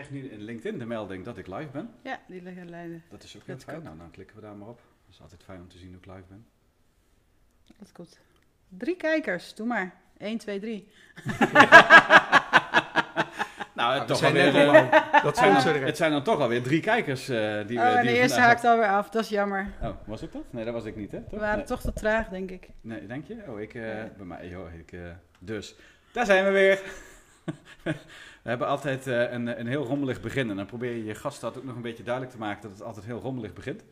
krijg nu in LinkedIn de melding dat ik live ben. Ja, die liggen lijnen. Dat is ook heel Dat fijn. ook. Nou, dan klikken we daar maar op. Dat is altijd fijn om te zien hoe ik live ben. Dat komt. Drie kijkers, doe maar. 1, 2, 3. Nou, Nou, we toch zijn alweer, al eh. Dat zijn het zijn dan toch alweer drie kijkers eh, die we Oh, en die de we eerste haakt alweer af, dat is jammer. Oh, was ik dat? Nee, dat was ik niet, hè? We Toch? waren nee. toch te traag, denk ik. nee, denk je? Oh, ik, eh, Ja. bij mij, joh, ik, eh, dus, daar zijn we weer. We hebben altijd eh, een, een heel rommelig begin. En dan probeer je je gast dat ook nog een beetje duidelijk te maken dat het altijd heel rommelig begint.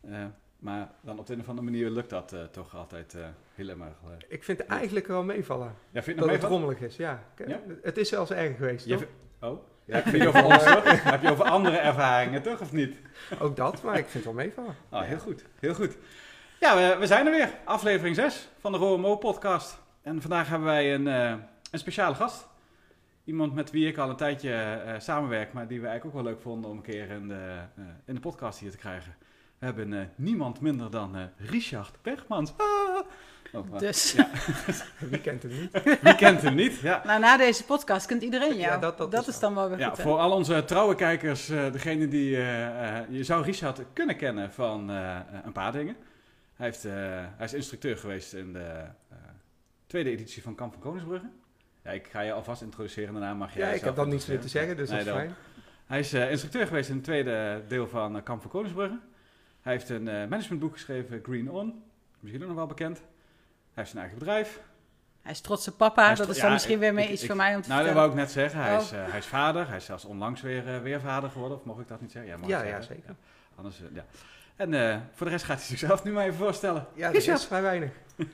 Eh, maar dan op de een of andere manier lukt dat eh, toch altijd helemaal. Ik vind het eigenlijk wel meevallen. Ja, vind Dat het rommelig is, ja. Het is zelfs erg geweest, toch? Oh? Ja, heb je over ons? Heb je over andere ervaringen, toch? Of niet? Ook dat, maar ik vind het wel meevallen. Oh, heel goed. Heel goed. Ja, we, we zijn er weer. Aflevering 6 van de ROMO podcast. En vandaag hebben wij een, een speciale gast. Iemand met wie ik al een tijdje eh, samenwerk, maar die we eigenlijk ook wel leuk vonden om een keer in de, eh, in de podcast hier te krijgen. We hebben eh, niemand minder dan eh, Richard Bergmans. Ah! Oh. Dus, Ja, Wie kent hem niet? wie kent hem niet? Ja. nou na deze podcast kent iedereen jou. Ja, dat- dat is is dan wel weer Ja, voor al onze trouwe kijkers, eh degene die... je zou Richard kunnen kennen van een paar dingen. Hij, heeft, eh, hij is instructeur geweest in de eh, tweede editie van Kamp van Koningsbrugge. Ja, ik ga je alvast introduceren, daarna mag jij Ja, ik heb dan niets meer te zeggen, dus dat is fijn. Hij is eh, instructeur geweest in het tweede deel van eh, Kamp van Koningsbrugge. Hij heeft een eh, managementboek geschreven, Green On. Misschien ook nog wel bekend. Hij heeft zijn eigen bedrijf. Hij is trotse papa, dat is dan ja, misschien ik- weer mee ik- iets ik- voor mij om te Nou, dat vertellen. wou ik net zeggen. Hij, Oh. is, eh, hij is vader. Hij is zelfs onlangs weer, weer vader geworden. Of mocht ik dat niet zeggen? Ja, mag Ja, zeggen. ja, zeker. Anders, ja. En eh, voor de rest gaat hij zichzelf nu maar even voorstellen. Ja, dat is vrij weinig.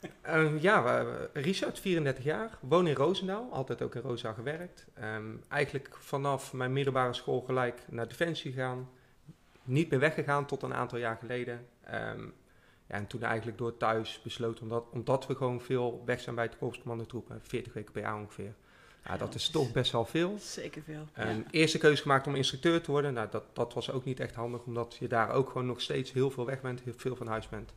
Ehm, ja, Richard, 34 jaar, woon in Roosendaal, altijd ook in Roosendaal gewerkt. Ehm, eigenlijk vanaf mijn middelbare school gelijk naar Defensie gegaan. Niet meer weggegaan tot een aantal jaar geleden. Ehm, ja, en toen eigenlijk door thuis besloten, omdat, omdat we gewoon veel weg zijn bij de korpscommandotroepen, 40 weken per jaar ongeveer. Ja, dat is toch best wel veel. Zeker veel. Ehm, Eerste keuze gemaakt om instructeur te worden. Nou, dat, dat was ook niet echt handig, omdat je daar ook gewoon nog steeds heel veel weg bent, heel veel van huis bent.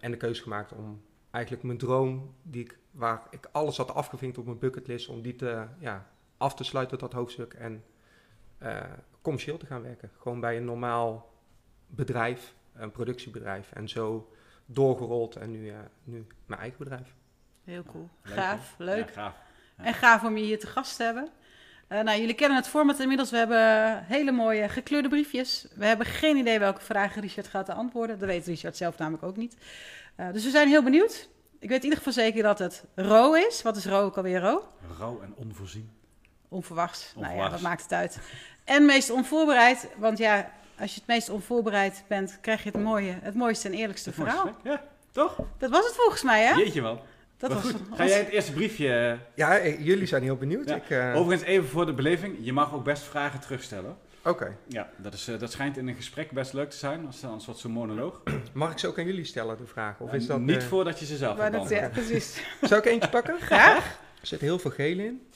En de keuze gemaakt om eigenlijk mijn droom, die ik, waar ik alles had afgevinkt op mijn bucketlist, om die te, ja, af te sluiten, dat hoofdstuk. En eh, commercieel te gaan werken. Gewoon bij een normaal bedrijf, een productiebedrijf. En zo doorgerold en nu, eh, nu mijn eigen bedrijf. Heel cool. Leuk, Gaaf, hè? leuk. Ja, gaaf. Ja. En gaaf om je hier te gast te hebben. Eh, nou, jullie kennen het format inmiddels. We hebben hele mooie gekleurde briefjes. We hebben geen idee welke vragen Richard gaat antwoorden. Dat weet Richard zelf namelijk ook niet. Eh, dus we zijn heel benieuwd. Ik weet in ieder geval zeker dat het ro is. Wat is ro ook alweer ro? Rauw en onvoorzien. Onverwachts. Nou ja, Onverwachts. wat maakt het uit? En meest onvoorbereid. Want ja, als je het meest onvoorbereid bent, krijg je het mooie, het mooiste en eerlijkste Het verhaal. Ja, toch? Dat was het volgens mij, hè? Jeetje man. Dat was goed. ons- Ga jij het eerste briefje... eh, Ja, eh, jullie zijn heel benieuwd. Ja. Ik, eh, Overigens even voor de beleving. Je mag ook best vragen terugstellen. Oké. Ja, dat, is, eh, dat schijnt in een gesprek best leuk te zijn. Als een soort zo'n monoloog. Mag ik ze ook aan jullie stellen, de vraag? Of En is dat, niet eh, voordat je ze zelf Maar hebt dat, ja, precies. Zou ik eentje pakken? Graag. Er zit heel veel geel in.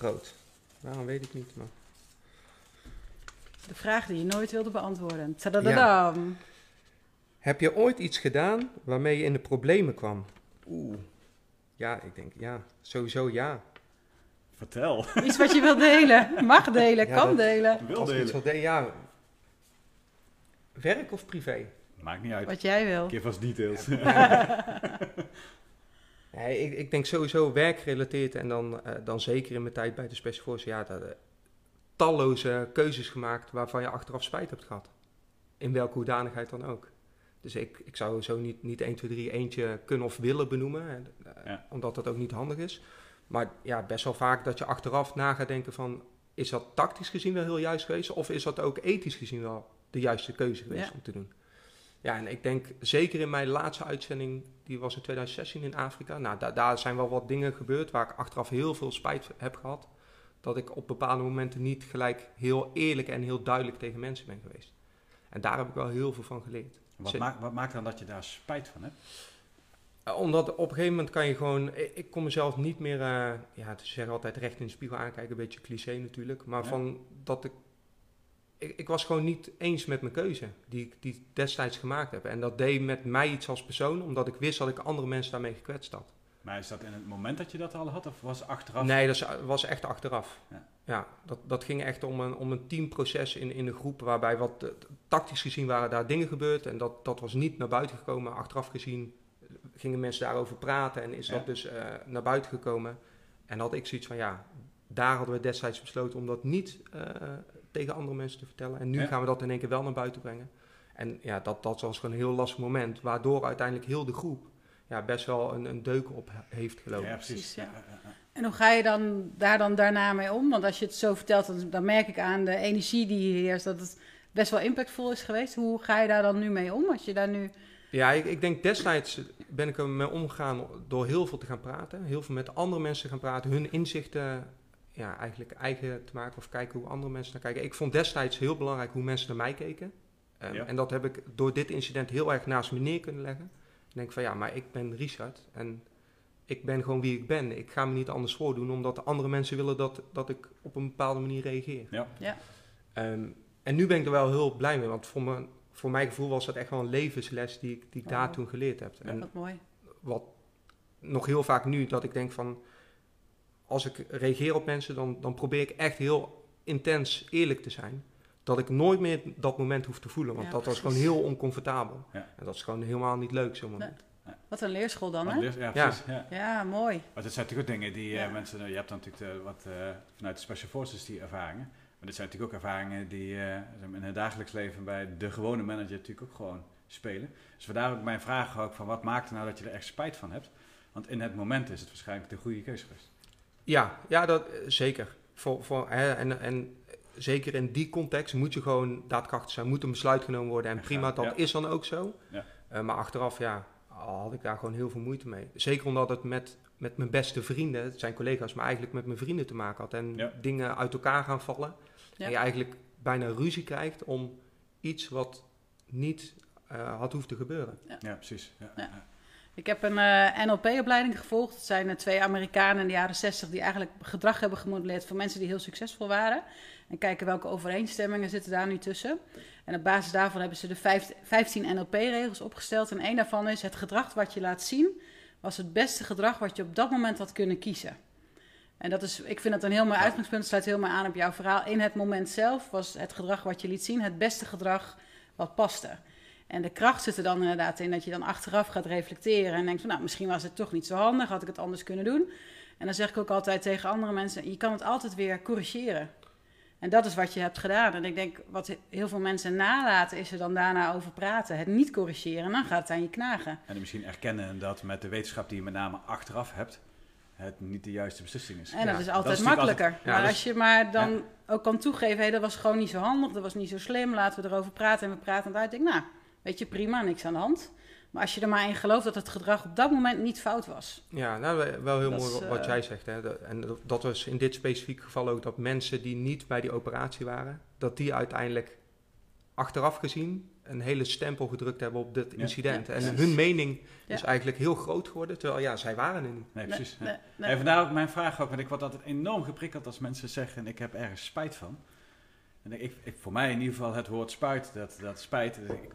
Rood. Waarom weet ik niet, maar... De vraag die je nooit wilde beantwoorden. Tadadadam. Heb je ooit iets gedaan waarmee je in de problemen kwam? Oeh. Ja, ik denk ja. Sowieso ja. Vertel. Iets wat je wilt delen. Mag delen, Ja, kan dat- delen. Wil Als ik iets delen. wil delen, ja. Werk of privé? Maakt niet uit. Wat jij wil. Geef als details. Nee, ik, ik denk sowieso werkgerelateerd en dan, eh, dan zeker in mijn tijd bij de Special Forces. Ja, dat, eh, talloze keuzes gemaakt waarvan je achteraf spijt hebt gehad. In welke hoedanigheid dan ook. Dus ik, ik zou zo niet, niet 1, 2, 3 eentje kunnen of willen benoemen. hè, Ja. Omdat dat ook niet handig is. Maar ja, best wel vaak dat je achteraf na gaat denken van... Is dat tactisch gezien wel heel juist geweest? Of is dat ook ethisch gezien wel de juiste keuze geweest Ja. om te doen? Ja, en ik denk zeker in mijn laatste uitzending, die was in 2016 in Afrika. Nou, da- daar zijn wel wat dingen gebeurd waar ik achteraf heel veel spijt heb gehad. Dat ik op bepaalde momenten niet gelijk heel eerlijk en heel duidelijk tegen mensen ben geweest. En daar heb ik wel heel veel van geleerd. Wat, maakt, wat maakt dan dat je daar spijt van hebt? Eh, Omdat op een gegeven moment kan je gewoon... Ik, ik kon mezelf niet meer... eh, ja, ze zeggen altijd recht in de spiegel aankijken. Een beetje cliché natuurlijk. Maar Ja. van dat ik, ik... Ik was gewoon niet eens met mijn keuze die ik die destijds gemaakt heb. En dat deed met mij iets als persoon. Omdat ik wist dat ik andere mensen daarmee gekwetst had. Maar is dat in het moment dat je dat al had? Of was achteraf? Nee, dat was echt achteraf. Ja. ja, dat, dat ging echt om een, om een teamproces in, in de groep, waarbij wat eh, tactisch gezien waren daar dingen gebeurd en dat, dat was niet naar buiten gekomen. Achteraf gezien eh, gingen mensen daarover praten en is Ja. dat dus eh, naar buiten gekomen. En had ik zoiets van, ja, daar hadden we destijds besloten om dat niet eh, tegen andere mensen te vertellen. En nu Ja. gaan we dat in één keer wel naar buiten brengen. En ja, dat, dat was gewoon een heel lastig moment, waardoor uiteindelijk heel de groep ja, best wel een, een deuk op he- heeft gelopen. Ja, precies. Ja. En hoe ga je dan daar dan daarna mee om? Want als je het zo vertelt, dan, dan merk ik aan de energie die hier heerst dat het best wel impactvol is geweest. Hoe ga je daar dan nu mee om? Als je daar nu. Ja, ik, ik denk destijds ben ik er mee omgegaan door heel veel te gaan praten. Heel veel met andere mensen te gaan praten. Hun inzichten ja, eigenlijk eigen te maken of kijken hoe andere mensen naar kijken. Ik vond destijds heel belangrijk hoe mensen naar mij keken. Ehm, Ja. En dat heb ik door dit incident heel erg naast me neer kunnen leggen. Ik denk van ja, maar ik ben Richard en ik ben gewoon wie ik ben. Ik ga me niet anders voordoen omdat de andere mensen willen dat, dat ik op een bepaalde manier reageer. Ja. Ja. Ehm, en nu ben ik er wel heel blij mee, want voor, me, voor mijn gevoel was dat echt wel een levensles die ik, die ik daar Oh. toen geleerd heb. En Wat mooi. wat nog heel vaak nu, dat ik denk van, als ik reageer op mensen, dan, dan probeer ik echt heel intens eerlijk te zijn. Dat ik nooit meer dat moment hoef te voelen, want Ja, dat was gewoon heel oncomfortabel. Ja. En dat is gewoon helemaal niet leuk, zo'n moment. Wat een leerschool dan, hè? Ja, Ja. precies. Ja. Ja, mooi. Maar dit zijn natuurlijk ook dingen die eh, mensen, je hebt dan natuurlijk eh, wat eh, vanuit de Special Forces die ervaringen. Maar dit zijn natuurlijk ook ervaringen die eh, in het dagelijks leven bij de gewone manager natuurlijk ook gewoon spelen. Dus vandaar ook mijn vraag ook van wat maakt nou dat je er echt spijt van hebt? Want in het moment is het waarschijnlijk de goede keuze geweest. Ja, ja dat, eh, zeker. Voor, voor, hè, en, en zeker in die context moet je gewoon daadkrachtig zijn, moet een besluit genomen worden. En prima, dat ja. is dan ook zo. Ja. Eh, maar achteraf, ja, had ik daar gewoon heel veel moeite mee. Zeker omdat het met, met mijn beste vrienden, het zijn collega's, maar eigenlijk met mijn vrienden te maken had. En dingen uit elkaar gaan vallen. Ja. En je eigenlijk bijna ruzie krijgt om iets wat niet eh, had hoeven te gebeuren. Ja, precies. Ja. Ik heb een eh, NLP-opleiding gevolgd. Het zijn eh, twee Amerikanen in de jaren 60 die eigenlijk gedrag hebben gemodelleerd voor mensen die heel succesvol waren. En kijken welke overeenstemmingen zitten daar nu tussen. En op basis daarvan hebben ze de vijf- 15 NLP-regels opgesteld. En één daarvan is: het gedrag wat je laat zien, was het beste gedrag wat je op dat moment had kunnen kiezen. En dat is, ik vind dat een heel mooi uitgangspunt. Het sluit heel mooi aan op jouw verhaal. In het moment zelf was het gedrag wat je liet zien het beste gedrag wat paste. En de kracht zit er dan inderdaad in dat je dan achteraf gaat reflecteren en denkt van nou, misschien was het toch niet zo handig, had ik het anders kunnen doen. En dan zeg ik ook altijd tegen andere mensen, je kan het altijd weer corrigeren. En dat is wat je hebt gedaan. En ik denk, wat heel veel mensen nalaten, is er dan daarna over praten. Het niet corrigeren, en dan gaat het aan je knagen. En misschien erkennen dat met de wetenschap die je met name achteraf hebt, het niet de juiste beslissing is. En dat Ja, is dat altijd is makkelijker. ja, maar dus- als je maar dan ook kan toegeven, hé, dat was gewoon niet zo handig, dat was niet zo slim, laten we erover praten. En we praten het uit. Ik denk, nou, weet je, prima, niks aan de hand. Maar als je er maar in gelooft dat het gedrag op dat moment niet fout was. Ja, nou, wel- heel Dat mooi is, wat- eh, jij zegt. Hè. En dat was in dit specifieke geval ook dat mensen die niet bij die operatie waren, dat die uiteindelijk achteraf gezien een hele stempel gedrukt hebben op dit incident. Ja, en hun mening Ja. is eigenlijk heel groot geworden, terwijl ja, zij waren er niet. Nee, precies. ja. Nee, nee. En vandaar ook mijn vraag ook, want ik word altijd enorm geprikkeld als mensen zeggen, ik heb ergens spijt van. En ik, ik, voor mij in ieder geval het woord spuit, dat, dat spijt. Ik,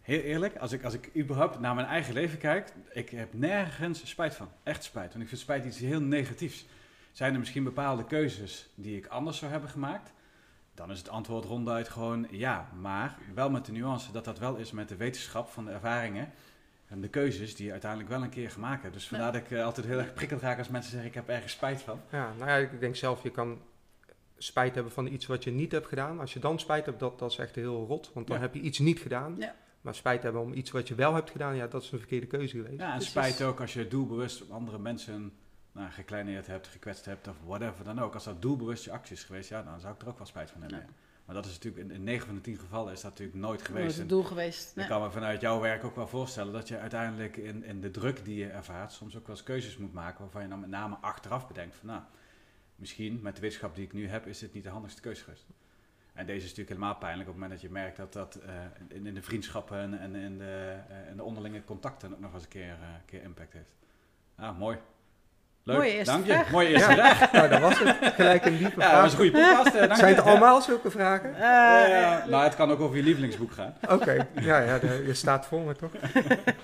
heel eerlijk, als ik, als ik überhaupt naar mijn eigen leven kijk, ik heb nergens spijt van. Echt spijt, want ik vind spijt iets heel negatiefs. Zijn er misschien bepaalde keuzes die ik anders zou hebben gemaakt? Dan is het antwoord ronduit gewoon ja, maar wel met de nuance dat dat wel is met de wetenschap van de ervaringen en de keuzes die je uiteindelijk wel een keer gemaakt hebt. Dus vandaar dat ik eh, altijd heel erg prikkeld raak als mensen zeggen ik heb ergens spijt van. Ja, nou ja, ik denk zelf, je kan spijt hebben van iets wat je niet hebt gedaan. Als je dan spijt hebt, dat, dat is echt heel rot, want dan Ja. heb je iets niet gedaan. Ja. Maar spijt hebben om iets wat je wel hebt gedaan, ja, dat is een verkeerde keuze geweest. Ja, en Precies. spijt ook als je doelbewust andere mensen nou, gekleineerd hebt, gekwetst hebt of whatever dan ook. Als dat doelbewust je actie is geweest, ja, dan zou ik er ook wel spijt van hebben. Ja. Maar dat is natuurlijk, in, in 9 van de 10 gevallen is dat natuurlijk nooit Dat geweest. is het doel geweest. Ik kan me vanuit jouw werk ook wel voorstellen dat je uiteindelijk in, in de druk die je ervaart soms ook wel eens keuzes moet maken waarvan je dan met name achteraf bedenkt van nou, misschien met de wetenschap die ik nu heb is dit niet de handigste keuze geweest. En deze is natuurlijk helemaal pijnlijk op het moment dat je merkt dat dat eh, in, in de vriendschappen en, en in, de, eh, in de onderlinge contacten ook nog eens een keer, eh, keer impact heeft. Ah, mooi. Leuk, Mooie eerste dank je. vraag. Mooie eerste Ja. vraag. Nou, dat was het. Gelijk een diepe Ja, dat vraag. was een goede podcast. eh, dank Zijn het Ja. allemaal zulke vragen? Ja, nou, het kan ook over je lievelingsboek gaan. Oké, ja, ja de- je staat voor me toch?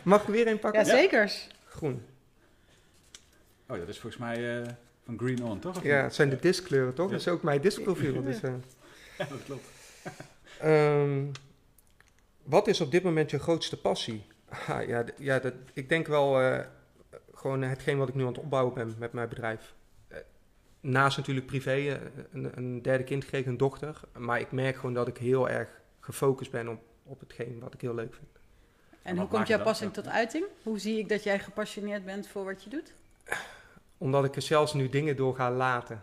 Mag ik er weer een pakken? ja, zekers. Groen. Oh, dat is volgens mij eh, van Green On, toch? Of Ja, het zijn de diskkleuren toch? Ja. Dat is ook mijn diskprofiel. Ja. Dus, eh, Ja, dat klopt. Ehm, wat is op dit moment je grootste passie? Ah, ja, ja dat, ik denk wel eh, gewoon hetgeen wat ik nu aan het opbouwen ben met mijn bedrijf. Eh, naast natuurlijk privé, eh, een, een derde kind gekregen, een dochter. Maar ik merk gewoon dat ik heel erg gefocust ben op, op hetgeen wat ik heel leuk vind. En hoe komt jouw passie tot uiting? Hoe zie ik dat jij gepassioneerd bent voor wat je doet? Omdat ik er zelfs nu dingen door ga laten.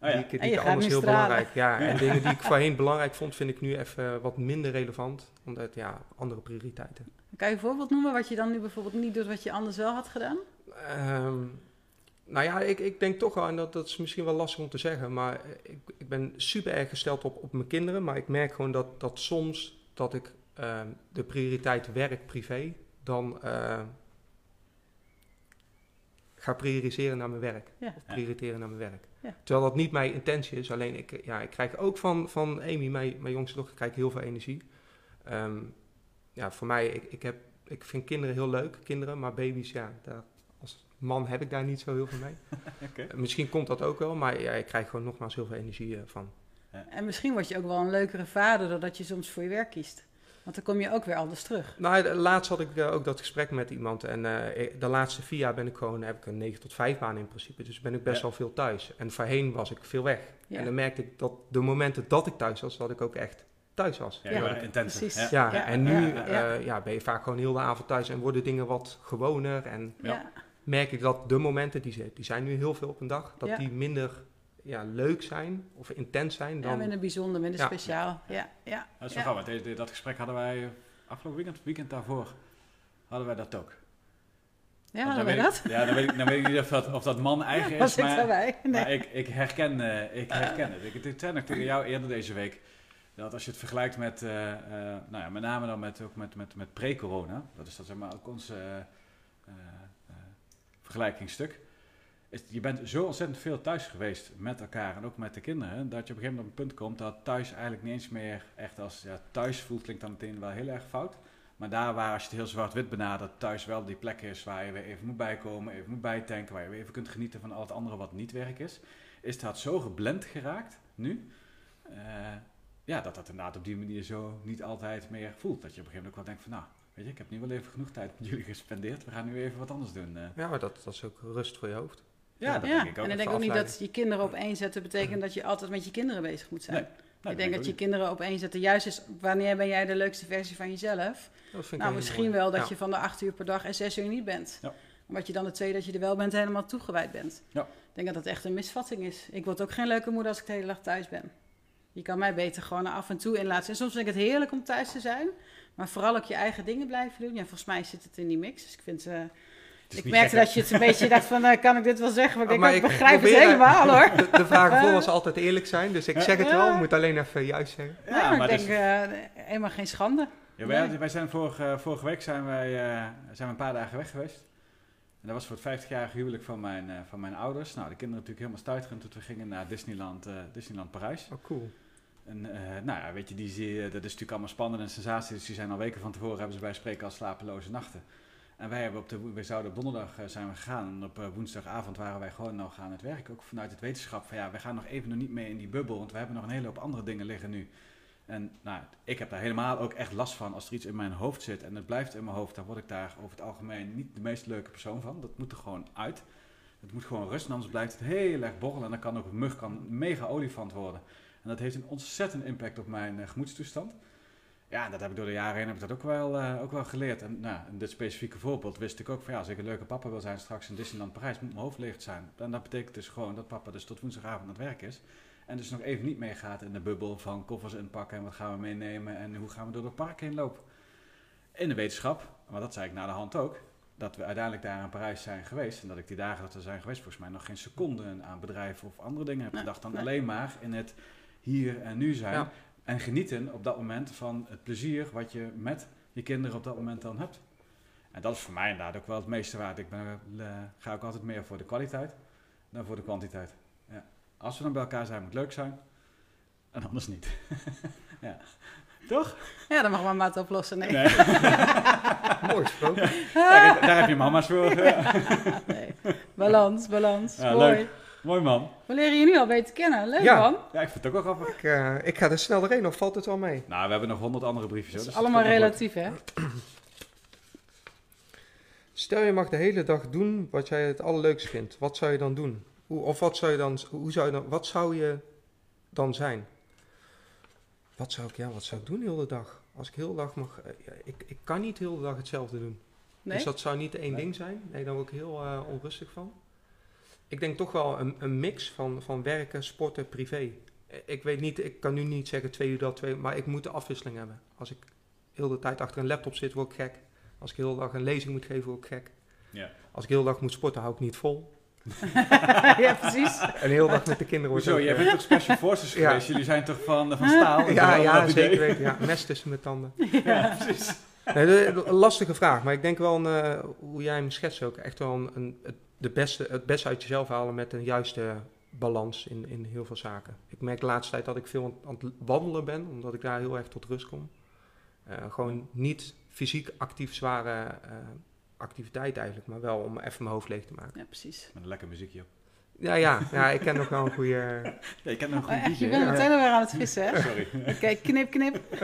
Oh, ja. Die ik, die En je ik gaat anders nu heel stralen. belangrijk. Ja, Ja. en dingen die ik voorheen belangrijk vond, vind ik nu even wat minder relevant. Omdat, ja, andere prioriteiten. Kan je een voorbeeld noemen wat je dan nu bijvoorbeeld niet doet wat je anders wel had gedaan? Ehm, nou ja, ik, ik denk toch wel, en dat, dat is misschien wel lastig om te zeggen, maar ik, ik ben super erg gesteld op, op mijn kinderen. Maar ik merk gewoon dat, dat soms dat ik ehm, de prioriteit werk-privé dan eh, ga prioriseren naar mijn werk. Ja. Of prioriteren naar mijn werk. Ja. Terwijl dat niet mijn intentie is. Alleen ik, ja, ik krijg ook van, van Amy, mijn, mijn jongste dochter, krijg heel veel energie. Ehm, ja, voor mij, ik, ik, heb, ik vind kinderen heel leuk, kinderen, maar baby's, ja, daar, man heb ik daar niet zo heel veel mee. Oké. Eh, Misschien komt dat ook wel, maar ja, ik krijg gewoon nogmaals heel veel energie eh, van. En misschien word je ook wel een leukere vader doordat je soms voor je werk kiest. Want dan kom je ook weer anders terug. Nou, laatst had ik eh, ook dat gesprek met iemand en eh, de laatste vier jaar ben ik gewoon, heb ik een 9 tot 5 baan in principe. Dus ben ik best Ja. wel veel thuis. En voorheen was ik veel weg. Ja. En dan merkte ik dat de momenten dat ik thuis was, dat ik ook echt thuis was. Ja, Ja, heel erg intense. precies. Ja. Ja, Ja, en nu ja, ja, ja. ja, ben je vaak gewoon heel de avond thuis en worden dingen wat gewoner. En Ja. Ja. merk ik dat de momenten, die, ze- die zijn nu heel veel op een dag, dat Ja. die minder ja, leuk zijn of intens zijn Ja, dan... minder bijzonder, minder Ja. speciaal. Ja, ja. Dat is ja. wel grappig. want deze- Dat gesprek hadden wij afgelopen weekend, weekend daarvoor, hadden wij dat ook. Ja, dan wij weet dat? ik- Ja, dan weet ik, dan weet ik niet of dat, of dat man eigen is, Was ik maar, daarbij? Nee. maar ik, ik, herken, eh, ik herken het. Ik, ik zei nog tegen jou eerder deze week, dat als je het vergelijkt met, eh, eh, nou ja, met name dan met, ook met, met, met pre-corona, dat is dat zeg maar ook ons vergelijkingsstuk, is, je bent zo ontzettend veel thuis geweest met elkaar en ook met de kinderen, dat je op een gegeven moment op een punt komt dat thuis eigenlijk niet eens meer echt als ja, thuis voelt, klinkt dan meteen wel heel erg fout. Maar daar waar, als je het heel zwart-wit benadert, thuis wel die plek is waar je weer even moet bijkomen, even moet bijtanken, waar je weer even kunt genieten van al het andere wat niet werk is, is dat zo geblend geraakt nu, eh, ja, dat dat inderdaad op die manier zo niet altijd meer voelt. Dat je op een gegeven moment ook wel denkt van, nou, weet je, ik heb nu wel even genoeg tijd met jullie gespendeerd, we gaan nu even wat anders doen. eh. Ja, maar dat, dat is ook rust voor je hoofd. ja, dat ja, denk ik ook. en ik denk ook niet dat je kinderen op één zetten betekent dat je altijd met je kinderen bezig moet zijn. Nee, Nou, ik denk dat je kinderen op één zetten juist is wanneer ben jij de leukste versie van jezelf. Dat vind ik Nou, misschien wel dat je van de acht uur per dag en zes uur niet bent. Ja. Omdat je dan de twee dat je er wel bent helemaal toegewijd bent. Ja. Ik denk dat dat echt een misvatting is. Ik word ook geen leuke moeder als ik de hele dag thuis ben. Je kan mij beter gewoon af en toe in laten. En soms vind ik het heerlijk om thuis te zijn. Maar vooral ook je eigen dingen blijven doen. Ja, volgens mij zit het in die mix. Dus ik vind... eh, ik merkte dat je het een beetje dacht van, eh, kan ik dit wel zeggen? Maar ik Oh, denk, maar oh, ik ik begrijp het eh, helemaal hoor. De, de vraag ervoor was altijd eerlijk zijn, dus ik zeg het Ja. wel, ik moet alleen even juist zeggen. Ja, Ja, maar maar ik denk, is- eh, helemaal geen schande. Ja, wij, Nee. wij zijn vorige, vorige week zijn wij, eh, zijn we een paar dagen weg geweest. En dat was voor het 50-jarige huwelijk van mijn, eh, van mijn ouders. Nou, de kinderen natuurlijk helemaal stuiterend toen we gingen naar Disneyland, eh, Disneyland Parijs. Oh, cool. En eh, nou ja, weet je, die, dat is natuurlijk allemaal spannend en sensatie. Dus die zijn al weken van tevoren, hebben ze bij spreken al slapeloze nachten. En wij, hebben op de, wij zouden op donderdag eh, zijn we gegaan. En op eh, woensdagavond waren wij gewoon nog aan het werk. Ook vanuit het wetenschap van ja, we gaan nog even nog niet mee in die bubbel. Want we hebben nog een hele hoop andere dingen liggen nu. En nou, ik heb daar helemaal ook echt last van als er iets in mijn hoofd zit. En het blijft in mijn hoofd, dan word ik daar over het algemeen niet de meest leuke persoon van. Dat moet er gewoon uit. Het moet gewoon rusten, anders blijft het heel erg borrelen. En dan kan ook een mug kan mega olifant worden. En dat heeft een ontzettend impact op mijn eh, gemoedstoestand. Ja, dat heb ik door de jaren heen heb ik dat ook wel, eh, ook wel geleerd. En nou, in dit specifieke voorbeeld wist ik ook van ja, als ik een leuke papa wil zijn straks in Disneyland Parijs, moet mijn hoofd leeg zijn. En dat betekent dus gewoon dat papa dus tot woensdagavond aan het werk is. En dus nog even niet meegaat in de bubbel van koffers inpakken en wat gaan we meenemen en hoe gaan we door het park heen lopen. In de wetenschap, maar dat zei ik na de hand ook, dat we uiteindelijk daar in Parijs zijn geweest. En dat ik die dagen dat we zijn geweest, volgens mij nog geen seconde aan bedrijven of andere dingen heb gedacht. Dan alleen maar in het hier en nu zijn. Ja. En genieten op dat moment van het plezier wat je met je kinderen op dat moment dan hebt. En dat is voor mij inderdaad ook wel het meeste waard. Ik ben, eh, ga ook altijd meer voor de kwaliteit dan voor de kwantiteit. Ja. Als we dan bij elkaar zijn, moet het leuk zijn. En anders niet. ja. Toch? Ja, dan mag maar maat oplossen. Nee. Nee. Mooi gesproken. daar, daar heb je mama's voor. Ja. nee. Balans, balans. Ja, Mooi. leuk. Mooi man. We leren je nu al beter kennen. Leuk Ja. man. Ja, ik vind het ook wel grappig. Ik, eh, ik ga er snel doorheen, of valt het wel mee? Nou, we hebben nog honderd andere briefjes. Dat is dus allemaal relatief, hè? Stel je mag de hele dag doen wat jij het allerleukst vindt. Wat zou je dan doen? Hoe, of wat zou je dan, hoe zou je dan, wat zou je dan zijn? Wat zou ik, ja, wat zou ik doen de hele dag? Als ik heel de dag mag, eh, ja, ik, ik kan niet de hele dag hetzelfde doen. Nee? Dus dat zou niet één Nee. ding zijn. Nee, daar word ik heel eh, onrustig van. Ik denk toch wel een, een mix van, van werken, sporten, privé. Eh, Ik weet niet, ik kan nu niet zeggen twee uur dat, twee maar ik moet de afwisseling hebben. Als ik heel de tijd achter een laptop zit, word ik gek. Als ik heel de dag een lezing moet geven, word ik gek. Ja. Als ik heel de dag moet sporten, hou ik niet vol. ja, precies. En de hele dag met de kinderen wordt ook, jij bent toch Special Forces Ja. geweest? Jullie zijn toch van, van staal? Ja, Zo, ja zeker weten. Ja, mes tussen mijn tanden. Ja, precies. Nee, een lastige vraag, maar ik denk wel, een, eh, hoe jij hem schetst ook, echt wel een, een- het, de beste, het beste uit jezelf halen met een juiste balans in, in heel veel zaken. Ik merk de laatste tijd dat ik veel aan, het wandelen ben, omdat ik daar heel erg tot rust kom. Eh, gewoon niet fysiek actief zware eh, activiteit eigenlijk, maar wel om even mijn hoofd leeg te maken. Ja, precies. Met een lekker muziekje op. Ja, ja, ja ik ken nog wel een goede... Ja, ik ken een Oh, goede je bent meteen alweer aan het vissen, hè? Sorry. Oké, knip, knip.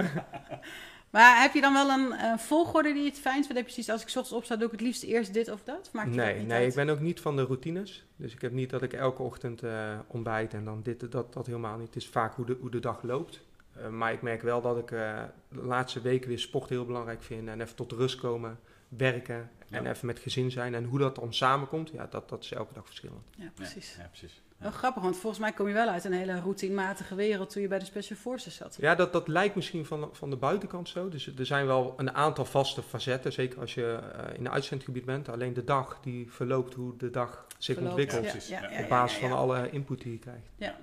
Maar heb je dan wel een, eh, volgorde die je het fijnst vindt? Heb je precies, als ik 's ochtends opsta, doe ik het liefst eerst dit of dat? Maakt je dat Nee, niet nee uit? ik ben ook niet van de routines. Dus ik heb niet dat ik elke ochtend eh, ontbijt en dan dit, dat, dat helemaal niet. Het is vaak hoe de, hoe de dag loopt. Eh, maar ik merk wel dat ik eh, de laatste weken weer sport heel belangrijk vind. En even tot rust komen, werken en Ja. even met gezin zijn. En hoe dat dan samenkomt, ja, dat, dat is elke dag verschillend. Ja, precies. Ja, ja, precies. Wel grappig, want volgens mij kom je wel uit een hele routinematige wereld toen je bij de Special Forces zat. Ja, dat, dat lijkt misschien van, van de buitenkant zo. Dus er zijn wel een aantal vaste facetten, zeker als je eh, in een uitzendgebied bent. Alleen de dag die verloopt hoe de dag zich Verloopt. ontwikkelt. Ja, Op basis van alle input die je krijgt. Ja,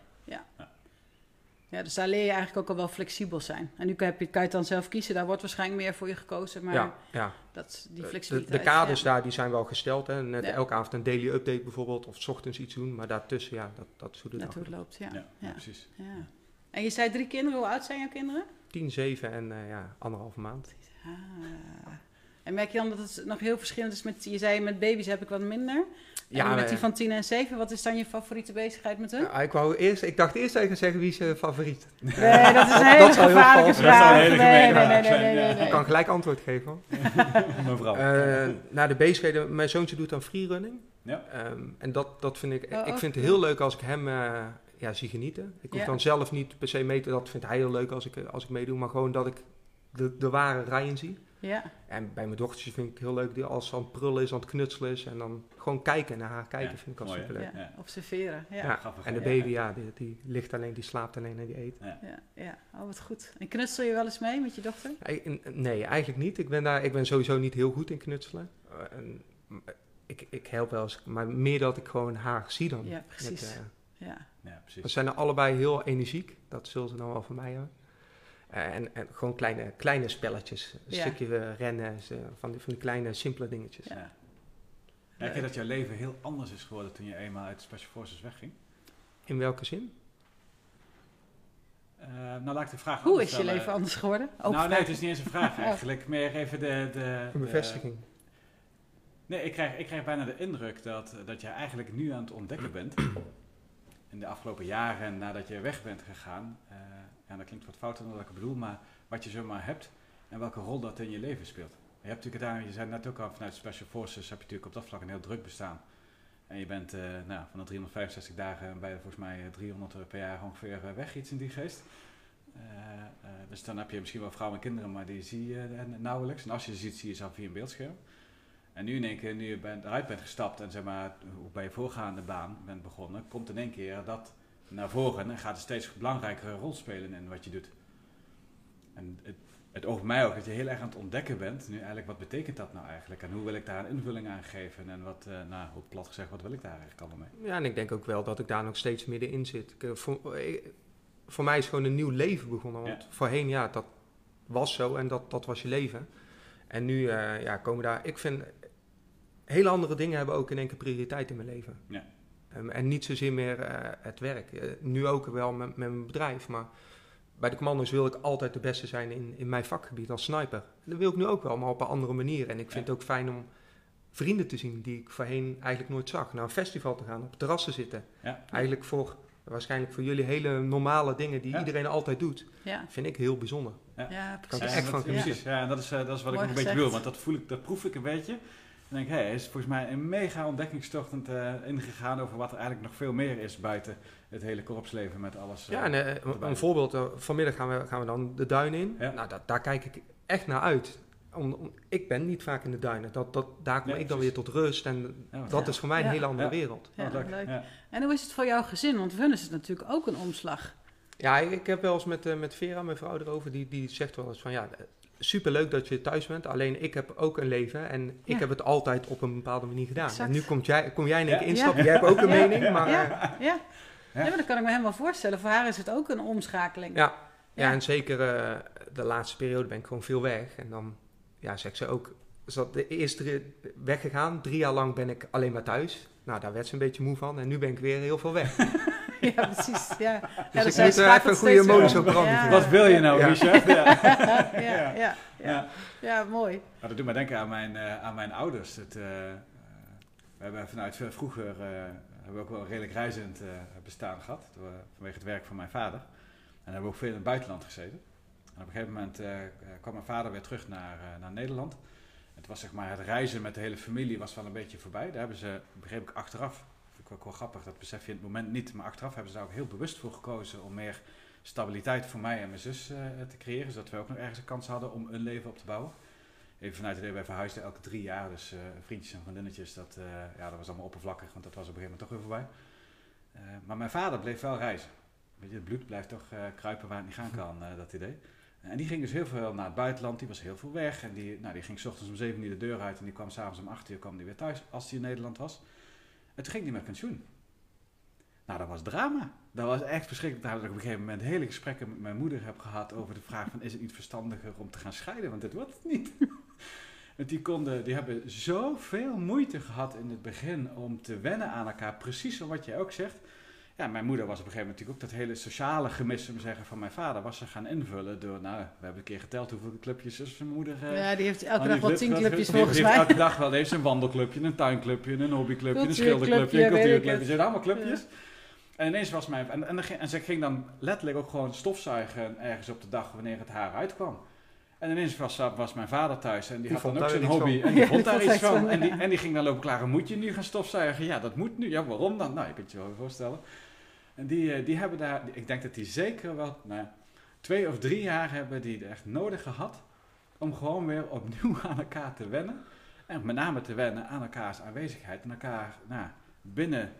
dus daar leer je eigenlijk ook al wel flexibel zijn. En nu heb je, kan je het dan zelf kiezen. Daar wordt waarschijnlijk meer voor je gekozen. Maar ja, ja. dat, die De, flexibiliteit. de kaders ja. daar die zijn wel gesteld. Hè. Net Ja. elke avond een daily update bijvoorbeeld. Of 's ochtends iets doen. Maar daartussen, ja, dat, dat is hoe dag hoe het loopt. ja. Ja, ja, ja. precies. ja. En je zei drie kinderen. Hoe oud zijn jouw kinderen? 10, 7 en eh, ja, anderhalve maand. Ah. En merk je dan dat het nog heel verschillend is met... Je zei met baby's heb ik wat minder. Ja, met die van 10 en 7, wat is dan je favoriete bezigheid met hun? ja, ik, wou eerst, ik dacht eerst even zeggen wie is je favoriet. Nee, dat is een hele zou heel gevaarlijke vals zijn. Dat zou vraag. een hele Nee, nee, nee, nee, zijn, nee. Ik kan gelijk antwoord geven. hoor. Mevrouw. Eh naar de bezigheden. Mijn zoontje doet aan freerunning. Ja. Ehm, en dat, dat vind ik... Oh, ik oh, vind het heel leuk als ik hem eh, ja, zie genieten. Ik hoef Ja. dan zelf niet per se mee te... Dat vindt hij heel leuk als ik, eh, als ik meedoe. Maar gewoon dat ik de, de ware Ryan zie. Ja, En bij mijn dochtertje vind ik het heel leuk die als ze aan het prullen is, aan het knutselen is. En dan gewoon kijken naar haar kijken Ja, vind ik al mooi, hè? superleuk. ja, Ja. observeren. Ja, Ja, ja. En de baby, ja, die, die ligt alleen, die slaapt alleen en die eet. ja, Oh, wat goed. En knutsel je wel eens mee met je dochter? Nee, eigenlijk niet. Ik ben, daar, ik ben sowieso niet heel goed in knutselen. Eh, en, ik, ik help wel eens, maar meer dat ik gewoon haar zie dan. Ja, precies. Met, eh, Ja, Ja, precies. we zijn er allebei heel energiek. Dat zullen ze dan wel van mij hebben. Eh, en, en gewoon kleine, kleine spelletjes. Een Ja. stukje rennen, ze- van, die, van die kleine, simpele dingetjes. Ja. Ja. Merk je dat jouw leven heel anders is geworden toen je eenmaal uit de Special Forces wegging? In welke zin? Eh, nou, laat ik de vraag Hoe is je stellen. leven anders geworden? Open nou, nee, het is niet eens een vraag eigenlijk. Meer even de... de, Een de- bevestiging. nee, ik krijg, ik krijg bijna de indruk dat, dat je eigenlijk nu aan het ontdekken bent. In de afgelopen jaren nadat je weg bent gegaan. eh, ja, dat klinkt wat fouter dan wat ik bedoel, maar wat je zomaar hebt en welke rol dat in je leven speelt. Je hebt natuurlijk gedaan, je zei net ook al, vanuit Special Forces heb je natuurlijk op dat vlak een heel druk bestaan. En je bent eh, nou, van de 365 dagen bij volgens mij 300 per jaar ongeveer eh, weg, iets in die geest. Eh, eh, dus dan heb je misschien wel vrouwen en kinderen, maar die zie je eh, nauwelijks. En als je ze ziet, zie je ze al via een beeldscherm. En nu in één keer, nu je bent, eruit bent gestapt en zeg maar, bij je voorgaande baan bent begonnen, komt in één keer dat naar voren en gaat een steeds belangrijkere rol spelen in wat je doet. En het, het over mij ook dat je heel erg aan het ontdekken bent, nu eigenlijk, wat betekent dat nou eigenlijk? En hoe wil ik daar een invulling aan geven? En wat, eh, nou, hoe plat gezegd, wat wil ik daar eigenlijk allemaal mee? Ja, en ik denk ook wel dat ik daar nog steeds middenin zit. Ik, eh, voor, eh, voor mij is gewoon een nieuw leven begonnen. Want voorheen, ja, dat was zo en dat, dat was je leven. En nu eh, ja, komen daar... Ik vind... Hele andere dingen hebben ook in één keer prioriteit in mijn leven. Ja. Ehm, en niet zozeer meer eh, het werk. Eh, nu ook wel met, met mijn bedrijf, maar... Bij de commando's wil ik altijd de beste zijn in, in mijn vakgebied als sniper. Dat wil ik nu ook wel, maar op een andere manier. En ik vind het ook fijn om vrienden te zien die ik voorheen eigenlijk nooit zag. Naar een festival te gaan, op terrassen zitten. Ja. Eigenlijk voor, waarschijnlijk voor jullie hele normale dingen die Ja. iedereen altijd doet. Ja, Vind ik heel bijzonder. ja Kan precies. ik Ja, echt dat- van genieten. Precies, ja, en dat is, eh, dat is wat Mooi ik een beetje wil, want dat voel ik, dat proef ik een beetje. En denk, hé, hij is volgens mij een mega ontdekkingstocht eh, ingegaan over wat er eigenlijk nog veel meer is buiten het hele korpsleven met alles. eh, Ja, en eh, een- erbij. een voorbeeld. eh, vanmiddag gaan we, gaan we dan de duinen in. Ja. Nou, dat, daar kijk ik echt naar uit. Om, om- ik ben niet vaak in de duinen. Dat, dat, daar kom Nee, ik dan weer tot rust. En Ja, dat is voor mij een Ja. hele andere Ja. wereld. Ja, leuk. En hoe is het voor jouw gezin? Want voor hun is het natuurlijk ook een omslag. Ja, ik, ik heb wel eens met, eh, met Vera, mijn vrouw, erover. Die, die zegt wel eens van ja, superleuk dat je thuis bent. Alleen ik heb ook een leven. En ik Ja. heb het altijd op een bepaalde manier gedaan. Exact. En nu komt jij, kom jij in één Ja. keer instappen. Jij hebt ook een Ja. mening. Maar Ja. eh, Ja. Ja. ja, maar dat kan ik me helemaal voorstellen. Voor haar is het ook een omschakeling. Ja. Ja, Ja. en zeker eh, de laatste periode ben ik gewoon veel weg. En dan ja, zegt ze ook, is dat de eerste weggegaan. Drie jaar lang ben ik alleen maar thuis. Nou, daar werd ze een beetje moe van. En nu ben ik weer heel veel weg. Ja, precies. Ja, Dus ja, ik moet er even een goede modus op branden. Ja. Wat wil je nou, Ja. Richard? Ja. ja, ja, ja, Ja. ja. mooi. Maar dat doet me denken aan mijn, eh, aan mijn ouders. Het, eh, eh, we hebben vanuit vroeger eh, hebben we ook wel een redelijk reizend eh, bestaan gehad. Door, vanwege het werk van mijn vader. En hebben we ook veel in het buitenland gezeten. En op een gegeven moment kwam mijn vader weer terug naar, eh, naar Nederland. Het was zeg maar het reizen met de hele familie was wel een beetje voorbij. Daar hebben ze, begreep ik achteraf, vind ik ook wel grappig, dat besef je in het moment niet. Maar achteraf hebben ze daar ook heel bewust voor gekozen om meer stabiliteit voor mij en mijn zus eh, te creëren. Zodat we ook nog ergens een kans hadden om een leven op te bouwen. Even vanuit het idee, wij verhuisden elke drie jaar. Dus eh, vriendjes en vriendinnetjes, dat, eh, ja, dat was allemaal oppervlakkig, want dat was op een gegeven moment toch weer voorbij. Maar mijn vader bleef wel reizen. Weet je, het bloed blijft toch kruipen waar het niet gaan kan, dat idee. En die ging dus heel veel naar het buitenland, die was heel veel weg. En die, nou, die ging s ochtends om 7 uur de deur uit en die kwam s'avonds om 8 uur kwam die weer thuis als hij in Nederland was. Toen ging hij met pensioen. Nou, dat was drama. Dat was echt verschrikkelijk. Daar ik op een gegeven moment hele gesprekken met mijn moeder heb gehad over de vraag van is het niet verstandiger om te gaan scheiden, want dit wordt het niet. Want die, konden, die hebben zoveel moeite gehad in het begin om te wennen aan elkaar. Precies wat jij ook zegt. Ja, mijn moeder was op een gegeven moment natuurlijk ook dat hele sociale gemis, zeggen, van mijn vader was ze gaan invullen door, nou, we hebben een keer geteld hoeveel clubjes is mijn moeder. eh, Ja, die heeft elke dag wel tien clubjes volgens die heeft mij. Elke dag wel heeft ze een wandelclubje, een tuinclubje, een hobbyclubje, een schilderclubje, een cultuurclubje. zijn allemaal clubjes. En ineens was mijn... En, en, dan ging- en ze ging dan letterlijk ook gewoon stofzuigen ergens op de dag wanneer het haar uitkwam. En ineens was, was mijn vader thuis en die, Die had dan ook zijn hobby. van. En die Ja, vond daar iets van. van, En die, en die ging dan lopen klagen, moet je nu gaan stofzuigen? Ja, dat moet nu. Ja, waarom dan? Nou, je kunt je wel voorstellen. En die, eh, die hebben daar... Ik denk dat die zeker wel... Nou, twee of drie jaar hebben die echt nodig gehad om gewoon weer opnieuw aan elkaar te wennen. En met name te wennen aan elkaars aanwezigheid. En elkaar nou, binnen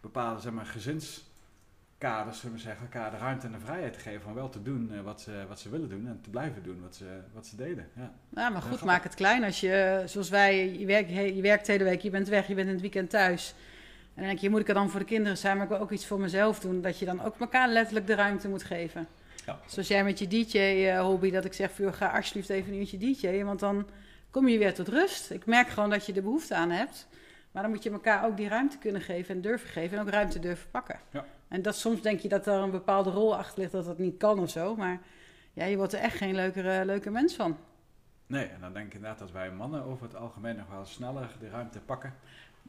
bepaalde zeg maar, gezinskaders, zullen we zeggen, elkaar de ruimte en de vrijheid te geven om wel te doen eh, wat, ze, wat ze willen doen en te blijven doen wat ze, wat ze deden. Ja. Ja, maar goed, maak het klein. Als je, zoals wij, je werkt, je werkt de hele week, je bent weg, je bent in het weekend thuis. En dan denk je, moet ik er dan voor de kinderen zijn, maar ik wil ook iets voor mezelf doen. Dat je dan ook elkaar letterlijk de ruimte moet geven. Ja. Zoals jij met je DJ-hobby, dat ik zeg, joh, ga alsjeblieft even een uurtje DJ'en, want dan kom je weer tot rust. Ik merk gewoon dat je er behoefte aan hebt. Maar dan moet je elkaar ook die ruimte kunnen geven en durven geven en ook ruimte durven pakken. Ja. En dat soms denk je dat er een bepaalde rol achter ligt dat dat niet kan of zo. Maar ja, je wordt er echt geen leukere, leuke mens van. Nee, en dan denk ik inderdaad dat wij mannen over het algemeen nog wel sneller de ruimte pakken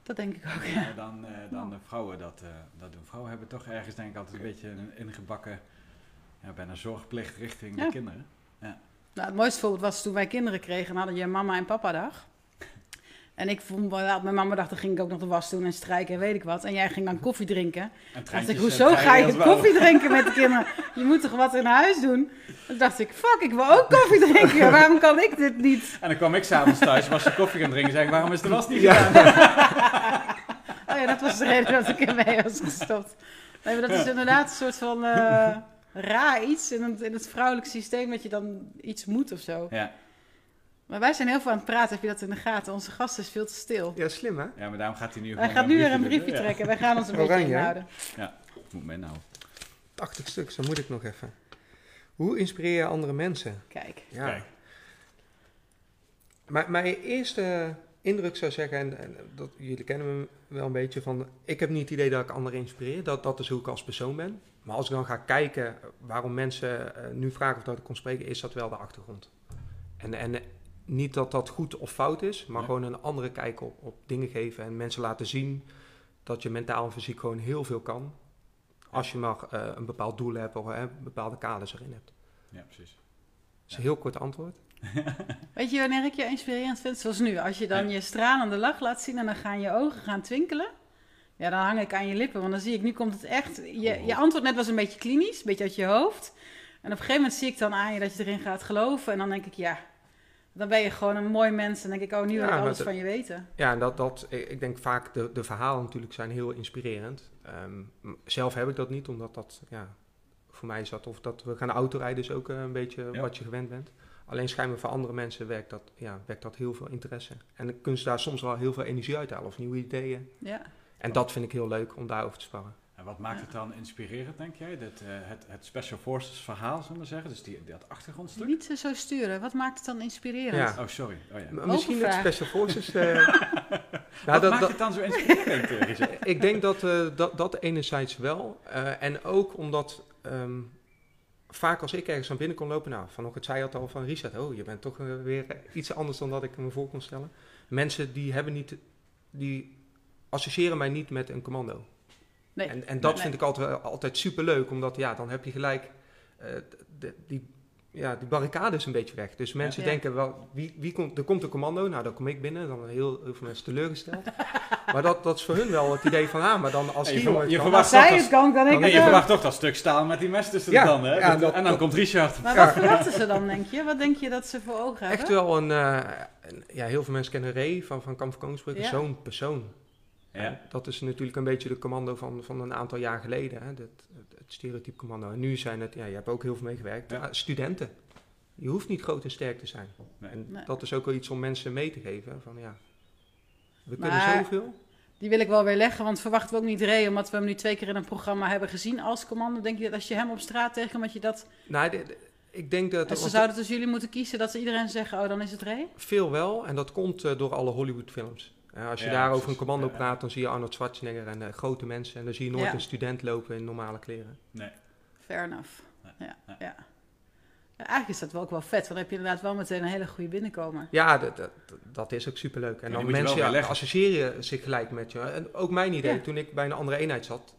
Dat denk ik ook, ja. dan, eh, dan de vrouwen dat, eh, dat doen. Vrouwen hebben toch ergens denk ik altijd een beetje een ingebakken, ja, bijna zorgplicht richting Ja. de kinderen. Nou, het mooiste voorbeeld was toen wij kinderen kregen, dan hadden je mama en papa dag. En ik vond, wel- mijn mama dag, dan ging ik ook nog de was doen en strijken en weet ik wat. En jij ging dan koffie drinken. En dacht ik, eh, hoezo ga treinen je koffie drinken met de kinderen? Je moet toch wat in huis doen? Toen dacht ik, fuck, ik wil ook koffie drinken. Waarom kan ik dit niet? En dan kwam ik s'avonds thuis, was je koffie gaan drinken en zei ik, waarom is de was niet Ja. gedaan? Oh ja, dat was de reden dat ik ermee was gestopt. Nee, maar dat is inderdaad een soort van eh, raar iets in het, in het vrouwelijk systeem dat je dan iets moet of zo. Ja. Maar wij zijn heel veel aan het praten, heb je dat in de gaten? Onze gast is veel te stil. Ja, slim hè? ja, maar daarom gaat hij nu Hij gaat nu weer een doen, briefje? Ja. trekken. Wij gaan ons een Oranje, beetje hè? inhouden. Moet mij nou. 80 stuks, dan moet ik nog even. Hoe inspireer je andere mensen? Kijk. Ja. Kijk. Maar mijn eerste indruk zou zeggen, en, en dat, jullie kennen me wel een beetje van, ik heb niet het idee dat ik anderen inspireer. Dat, dat is hoe ik als persoon ben. Maar als ik dan ga kijken waarom mensen eh, nu vragen of dat ik kon spreken, is dat wel de achtergrond. En, en niet dat dat goed of fout is, maar Ja. gewoon een andere kijk op, op dingen geven en mensen laten zien dat je mentaal en fysiek gewoon heel veel kan. Als je maar eh, een bepaald doel hebt of hè, bepaalde kaders erin hebt. Ja, precies. Dat is een heel kort antwoord. Weet je wanneer ik je inspirerend vind? Zoals nu. Als je dan je stralende lach laat zien en dan gaan je ogen gaan twinkelen. Ja, dan hang ik aan je lippen. Want dan zie ik, nu komt het echt... Je, je antwoord net was een beetje klinisch, een beetje uit je hoofd. En op een gegeven moment zie ik dan aan je dat je erin gaat geloven. En dan denk ik, ja, dan ben je gewoon een mooi mens. En dan denk ik, oh, nu wil Ja, ik alles dat- van je weten. Ja, en dat, dat, ik denk vaak de, de verhalen natuurlijk zijn heel inspirerend. Ehm, m- zelf heb ik dat niet, omdat dat, ja, voor mij is dat, of dat we gaan autorijden is ook eh, een beetje Ja. wat je gewend bent. Alleen schijnbaar voor andere mensen werkt dat, ja, werkt dat heel veel interesse. En dan kunnen ze daar soms wel heel veel energie uithalen of nieuwe ideeën. Ja. En dat vind ik heel leuk om daarover te sparren. En wat maakt het dan inspirerend, denk jij? Dat, eh, het, het Special Forces verhaal, zullen we zeggen? Dus die, dat achtergrondstuk? Niet eh, zo sturen. Wat maakt het dan inspirerend? Ja. Oh, sorry. Oh, ja. M- Misschien het. Special Forces. eh, nou, wat dat, maakt dat- het dan zo inspirerend, ik denk dat, eh, dat dat enerzijds wel. eh, en ook omdat ehm, vaak als ik ergens aan binnen kon lopen, nou, vanochtend zei je het al van Richard, oh, je bent toch weer iets anders dan dat ik me voor kon stellen. Mensen die hebben niet, die associëren mij niet met een commando. Nee. En, en dat Nee, vind ik altijd, altijd super leuk, omdat ja, dan heb je gelijk eh, de, die, ja, die barricade is een beetje weg. Dus mensen Ja. denken wel, wie, wie komt, er komt een commando, nou dan kom ik binnen, dan heel, heel veel mensen teleurgesteld. maar dat, dat is voor hun wel het idee van, ah, maar dan als Je die jongen verwacht- Als zij dat het kan, kan ik Nee, je verwacht toch dat stuk staal met die mes tussen Ja, de tanden, hè? ja, Dat- dat- en dan dat- komt Richard. Maar wat verwachten ze dan, denk je? Wat denk je dat ze voor ogen hebben? Echt wel een, eh, een- ja, heel veel mensen kennen Ray van, van Kamp van Koningsbrug, Ja. zo'n persoon. Ja. Dat is natuurlijk een beetje de commando van, van een aantal jaar geleden, hè? Dat, het, het stereotype commando. En nu zijn het, ja, je hebt ook heel veel meegewerkt, Ja. ah, studenten. Je hoeft niet groot en sterk te zijn. Nee. En Nee. dat is ook wel iets om mensen mee te geven. Van ja, we kunnen Maar- zoveel. Die wil ik wel weer leggen, want verwachten we ook niet Ray, omdat we hem nu twee keer in een programma hebben gezien als commando. Denk je dat als je hem op straat tegenkomt, dat je dat... Nou, de- de- ik denk dat Als ze zouden tussen jullie moeten kiezen, dat ze iedereen zeggen, oh, dan is het Ray? veel wel. En dat komt eh, door alle Hollywood-films. Ja, als je Ja, daar over een commando Ja, praat, dan zie je Arnold Schwarzenegger en grote mensen. En dan zie je nooit Ja. een student lopen in normale kleren. Nee. Fair enough. Ja, Ja, eigenlijk is dat wel ook wel vet, want dan heb je inderdaad wel meteen een hele goede binnenkomer. Ja, dat, dat, dat is ook superleuk. En dan moet je wel mensen associëren zich gelijk met je. En ook mijn idee, Ja. toen ik bij een andere eenheid zat,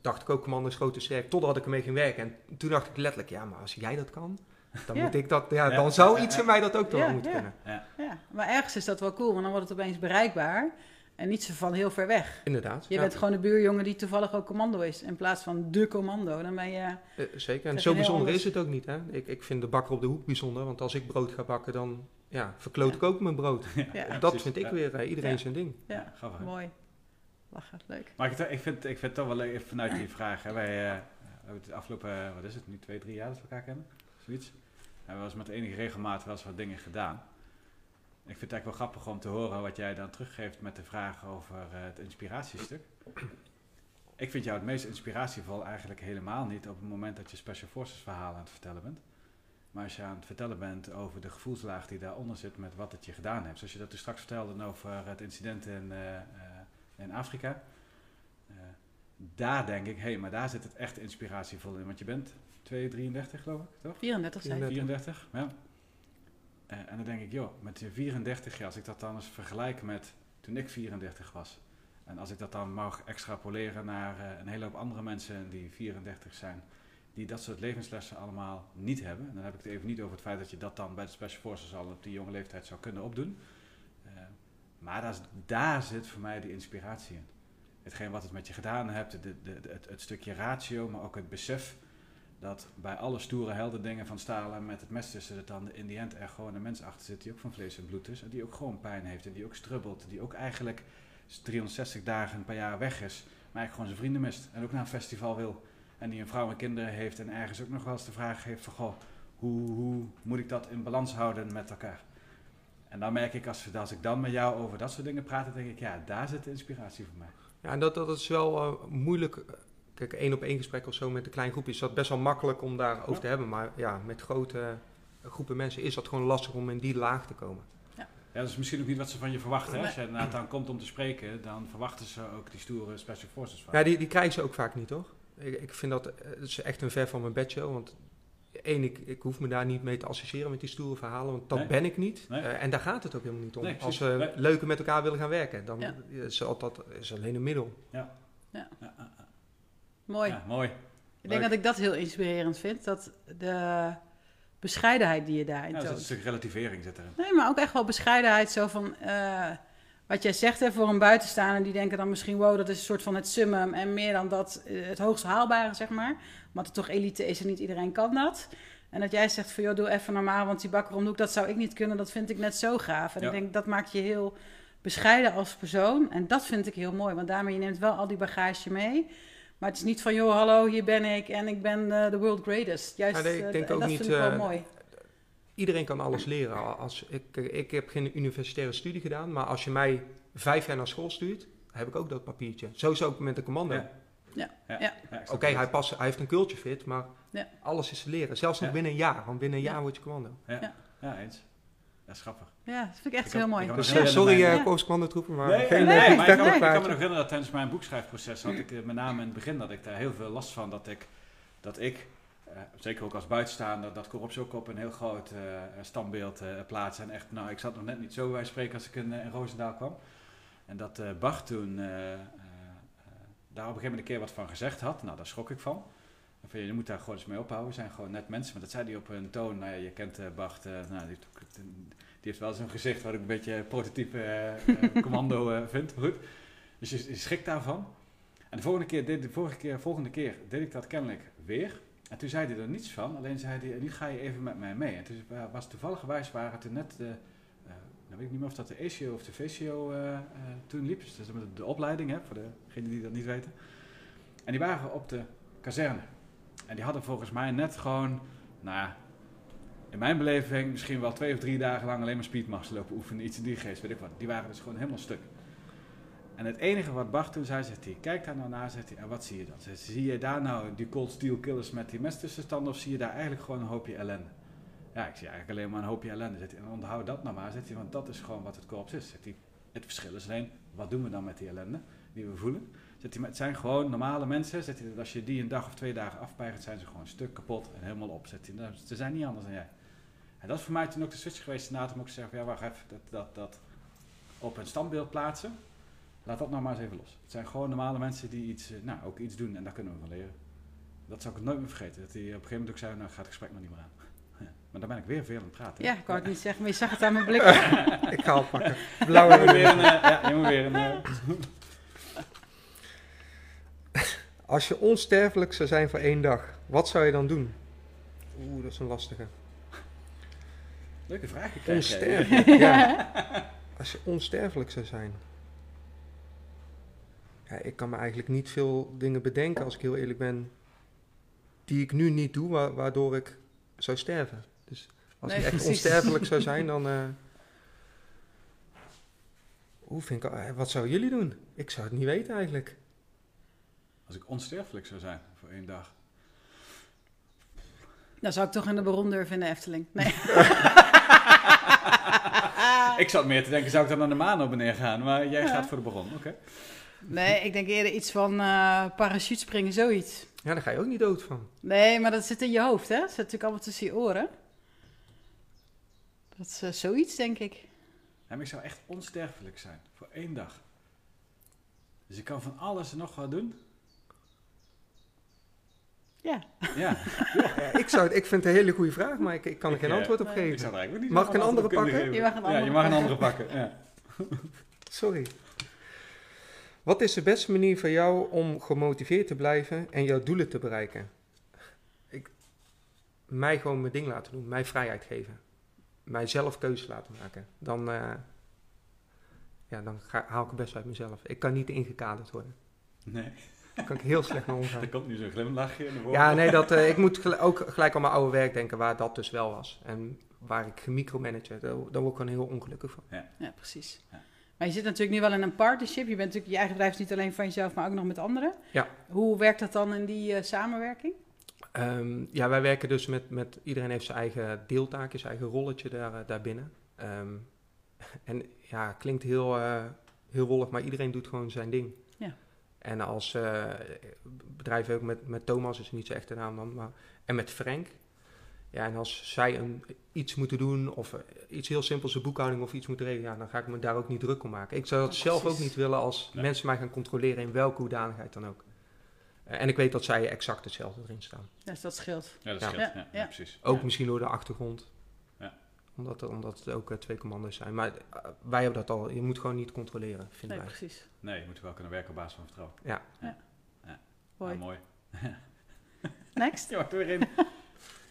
dacht ik ook commando is groot en sterk, totdat ik ermee ging werken. En toen dacht ik letterlijk, ja, maar als jij dat kan, dan Ja. moet ik dat, ja, Ja. dan zou iets in mij dat ook toch moeten ja. kunnen. Ja, maar ergens is dat wel cool, want dan wordt het opeens bereikbaar en niet zo van heel ver weg. Inderdaad. Je ja. bent gewoon de buurjongen die toevallig ook commando is, in plaats van de commando. Dan ben je... Eh, zeker. En zo bijzonder anders. is het ook niet. Hè? Ik, ik vind de bakker op de hoek bijzonder, want als ik brood ga bakken, dan ja, verkloot Ja. ik ook mijn brood. Ja, dat precies. vind ik Ja. weer eh, iedereen Ja. zijn ding. ja, Grappig, hè? mooi. Lachen, leuk. Maar ik, ik, vind, ik vind het toch wel leuk, even vanuit die vraag. Hè. Wij eh, hebben het afgelopen, wat is het, nu twee, drie jaar dat we elkaar kennen? Zoiets. En we eens met enige regelmaat wel eens wat dingen gedaan. Ik vind het eigenlijk wel grappig om te horen wat jij dan teruggeeft met de vraag over eh, het inspiratiestuk. Ik vind jou het meest inspiratievol eigenlijk helemaal niet op het moment dat je Special Forces verhaal aan het vertellen bent. Maar als je aan het vertellen bent over de gevoelslaag die daaronder zit met wat het je gedaan heeft. Zoals je dat toen straks vertelde over het incident in, eh, eh, in Afrika. Daar denk ik, hé, hey, maar daar zit het echt inspiratievol in. Want je bent 2,33 geloof ik, toch? 34 zei je. 34, ja. Eh, en dan denk ik, joh, met je 34 jaar, als ik dat dan eens vergelijk met toen ik 34 was. En als ik dat dan mag extrapoleren naar eh, een hele hoop andere mensen die 34 zijn, die dat soort levenslessen allemaal niet hebben. En dan heb ik het even niet over het feit dat je dat dan bij de Special Forces al op die jonge leeftijd zou kunnen opdoen. Eh, maar daar, zit voor mij de inspiratie in. Hetgeen wat het met je gedaan hebt, de, de, de- het, het stukje ratio, maar ook het besef dat bij alle stoere heldendingen van Stalen met het mes tussen de tanden in die end er gewoon een mens achter zit die ook van vlees en bloed is en die ook gewoon pijn heeft en die ook strubbelt, die ook eigenlijk 360 dagen per jaar weg is, maar eigenlijk gewoon zijn vrienden mist en ook naar een festival wil en die een vrouw en kinderen heeft en ergens ook nog wel eens de vraag heeft van goh, hoe, hoe moet ik dat in balans houden met elkaar? En dan merk ik, als, als ik dan met jou over dat soort dingen praat, denk ik, ja, daar zit de inspiratie voor mij. Ja, en dat, dat is wel eh, moeilijk. Kijk, één op één gesprek of zo met een klein groepje is dat best wel makkelijk om daarover Ja. te hebben. Maar ja, met grote groepen mensen is dat gewoon lastig om in die laag te komen. Ja, dat is misschien ook niet wat ze van je verwachten. Hè? Als je inderdaad dan komt om te spreken, dan verwachten ze ook die stoere Special Forces van. Ja, die, die krijgen ze ook vaak niet, toch? Ik, ik vind dat, eh, het is echt een ver van mijn bedshow, want één, ik, ik hoef me daar niet mee te associëren met die stoere verhalen, want dat Nee. ben ik niet. Nee. Eh, en daar gaat het ook helemaal niet om. Nee, Als we Nee. leuker met elkaar willen gaan werken, dan Ja. is dat, dat is alleen een middel. Ja, ja, ja. Mooi. Ja, mooi. Ik denk dat ik dat heel inspirerend vind. Dat de bescheidenheid die je daarin Ja, zit toont. een stuk relativering zit erin. Nee, maar ook echt wel bescheidenheid. Zo van, eh, wat jij zegt hè, voor een buitenstaander, die denken dan misschien, wow, dat is een soort van het summum en meer dan dat, eh, het hoogst haalbare, zeg maar. Want het toch elite is en niet iedereen kan dat. En dat jij zegt van, joh, doe even normaal, want die bakker om de hoek, dat zou ik niet kunnen, dat vind ik net zo gaaf. En Ja. ik denk, dat maakt je heel bescheiden als persoon. En dat vind ik heel mooi, want daarmee je neemt wel al die bagage mee. Maar het is niet van, joh, hallo, hier ben ik en ik ben eh, de world greatest. Juist, Ja, nee, ik eh, denk en ook dat niet, vind ik wel eh, mooi. Iedereen kan alles leren. Als, ik, ik heb geen universitaire studie gedaan, maar als je mij vijf jaar naar school stuurt, heb ik ook dat papiertje. Zo is het ook met de commando. Ja. Ja. Ja. Ja. Ja, Oké, hij, past- hij heeft een culture fit, maar Ja. alles is te leren. Zelfs nog Ja. binnen een jaar, want binnen een Ja. jaar word je commando. Ja, eens. Dat is grappig. Ja, dat vind ik echt Ik kan- heel mooi. ik kan Dus, eh, sorry eh mijn- uh, commandotroepen, maar Nee, geen nee, eh, maar ik kan, me- ik kan me verkoopplaatje. nog herinneren dat tijdens mijn boekschrijfproces had ik eh, met name in het begin dat ik daar heel veel last van dat ik, dat ik eh, zeker ook als buitenstaander, dat corruptie ook op een heel groot eh, standbeeld eh plaatsen. En echt, nou, ik zat nog net niet zo bij spreken als ik in, eh, in Roosendaal kwam. En dat eh Bart toen eh, eh, eh, daar op een gegeven moment een keer wat van gezegd had. Nou, daar schrok ik van. Van, je moet daar gewoon eens mee ophouden. We zijn gewoon net mensen. Maar dat zei hij op een toon. Nou ja, je kent eh, Bart. eh, nou, die, die heeft wel zo'n gezicht wat ik een beetje prototype eh, eh, commando eh, vind. Goed. Dus je, je schrikt daarvan. En de volgende keer, deed, de vorige keer, volgende keer deed ik dat kennelijk weer. En toen zei hij er niets van. Alleen zei hij, nu ga je even met mij mee. En toen wa- was toevallig waren toen net de... eh, nou weet ik niet meer of dat de ACO of de VCO eh, eh, toen liep. Dus dat is de, de opleiding, hè, voor degenen die dat niet weten. En die waren op de kazerne. En die hadden volgens mij net gewoon, nou ja, in mijn beleving misschien wel twee of drie dagen lang alleen maar speedmars lopen oefenen. Iets in die geest, weet ik wat. Die waren dus gewoon helemaal stuk. En het enige wat Bart toen zei, zegt hij, kijk daar nou naar, zegt hij, en wat zie je dan? Zie je daar nou die cold steel killers met die mestussenstanden of zie je daar eigenlijk gewoon een hoopje ellende? Ja, ik zie eigenlijk alleen maar een hoopje ellende. Zegt hij, en onthoud dat nou maar, zegt hij, want dat is gewoon wat het korps is. Zegt hij, het verschil is alleen, wat doen we dan met die ellende die we voelen? Hij, maar het zijn gewoon normale mensen. Hij, dat als je die een dag of twee dagen afpeigert, zijn ze gewoon stuk kapot en helemaal op. Zegt hij, nou, ze zijn niet anders dan jij. En dat is voor mij toen ook de switch geweest inderdaad om ook te zeggen, van, ja wacht even, dat, dat, dat op een standbeeld plaatsen. Laat dat nou maar eens even los. Het zijn gewoon normale mensen die iets, eh, nou, ook iets doen en daar kunnen we van leren. Dat zou ik nooit meer vergeten. Dat hij op een gegeven moment ook zei, nou gaat het gesprek maar niet meer aan. Maar dan ben ik weer veel aan het praten. Ja, ik wou het niet zeggen, maar je zag het aan mijn blik. Ik ga oppakken. Ja, Blauwe je moet weer een, eh, ja, je moet weer een... eh, Als je onsterfelijk zou zijn voor één dag, wat zou je dan doen? Oeh, dat is een lastige. leuke vraag. Onsterfelijk, ja. Als je onsterfelijk zou zijn. Ja, ik kan me eigenlijk niet veel dingen bedenken, als ik heel eerlijk ben, die ik nu niet doe, wa- waardoor ik zou sterven. Dus als Nee, ik echt precies. onsterfelijk zou zijn, dan... Hoe vind ik, eh, wat zouden jullie doen? Ik zou het niet weten eigenlijk. Als ik onsterfelijk zou zijn voor één dag. Dan zou ik toch in de Baron durven in de Efteling. Nee. Ik zat meer te denken, zou ik dan naar de maan op en neer gaan? Maar jij Ja. gaat voor de bron, oké. nee, ik denk eerder iets van eh parachutespringen, zoiets. Ja, daar ga je ook niet dood van. Nee, maar dat zit in je hoofd, hè? Dat zit natuurlijk allemaal tussen je oren. Dat is eh, zoiets, denk ik. Ja, maar ik zou echt onsterfelijk zijn voor één dag. Dus ik kan van alles en nog wat doen. Ja. Ja, Ja, ik, zou het, ik vind het een hele goede vraag, maar ik, ik kan er geen antwoord op nee. ik geven. zou eigenlijk niet Mag ik een andere pakken? Je mag een geven. Ja, je andere mag een pakken. andere pakken. Ja. Sorry. Wat is de beste manier voor jou om gemotiveerd te blijven en jouw doelen te bereiken? Ik, mij gewoon mijn ding laten doen, mij vrijheid geven. Mij zelf keuzes laten maken. Dan, eh, ja, dan ga, haal ik het best uit mezelf. Ik kan niet ingekaderd worden. Nee, Daar kan ik heel slecht mee omgaan. er komt nu zo'n glimlachje in de woorden. Ja, nee, dat, eh, ik moet gel- ook gelijk aan mijn oude werk denken, waar dat dus wel was. En waar ik gemicromanage, daar, daar word ik gewoon heel ongelukkig van. Ja, precies. Ja. Maar je zit natuurlijk nu wel in een partnership. Je bent natuurlijk je eigen bedrijf is niet alleen van jezelf, maar ook nog met anderen. Ja. Hoe werkt dat dan in die eh, samenwerking? Ehm, ja, wij werken dus met, met iedereen heeft zijn eigen deeltaakje, zijn eigen rolletje daar, eh, daarbinnen. Ehm, en ja, klinkt heel, eh, heel wollig, maar iedereen doet gewoon zijn ding. Ja. En als eh bedrijf ook met, met Thomas, is niet zo echt de naam dan, maar, en met Frank. Ja, en als zij een, iets moeten doen of eh, iets heel simpels, een boekhouding of iets moeten regelen, ja, dan ga ik me daar ook niet druk om maken. Ik zou dat Ja, zelf ook niet willen als Nee. mensen mij gaan controleren in welke hoedanigheid dan ook. Eh, en ik weet dat zij exact hetzelfde erin staan. Dus dat scheelt. Ja, dat Ja. scheelt. Ja, Ja, ja. ja, precies. Ook Ja. misschien door de achtergrond. Ja. Omdat, er- omdat het ook eh, twee commando's zijn. Maar eh, wij hebben dat al. Je moet gewoon niet controleren, vinden Nee, wij. precies. Nee, je moet wel kunnen werken op basis van vertrouwen. Mooi. Ja, mooi. Next. Ja, door erin.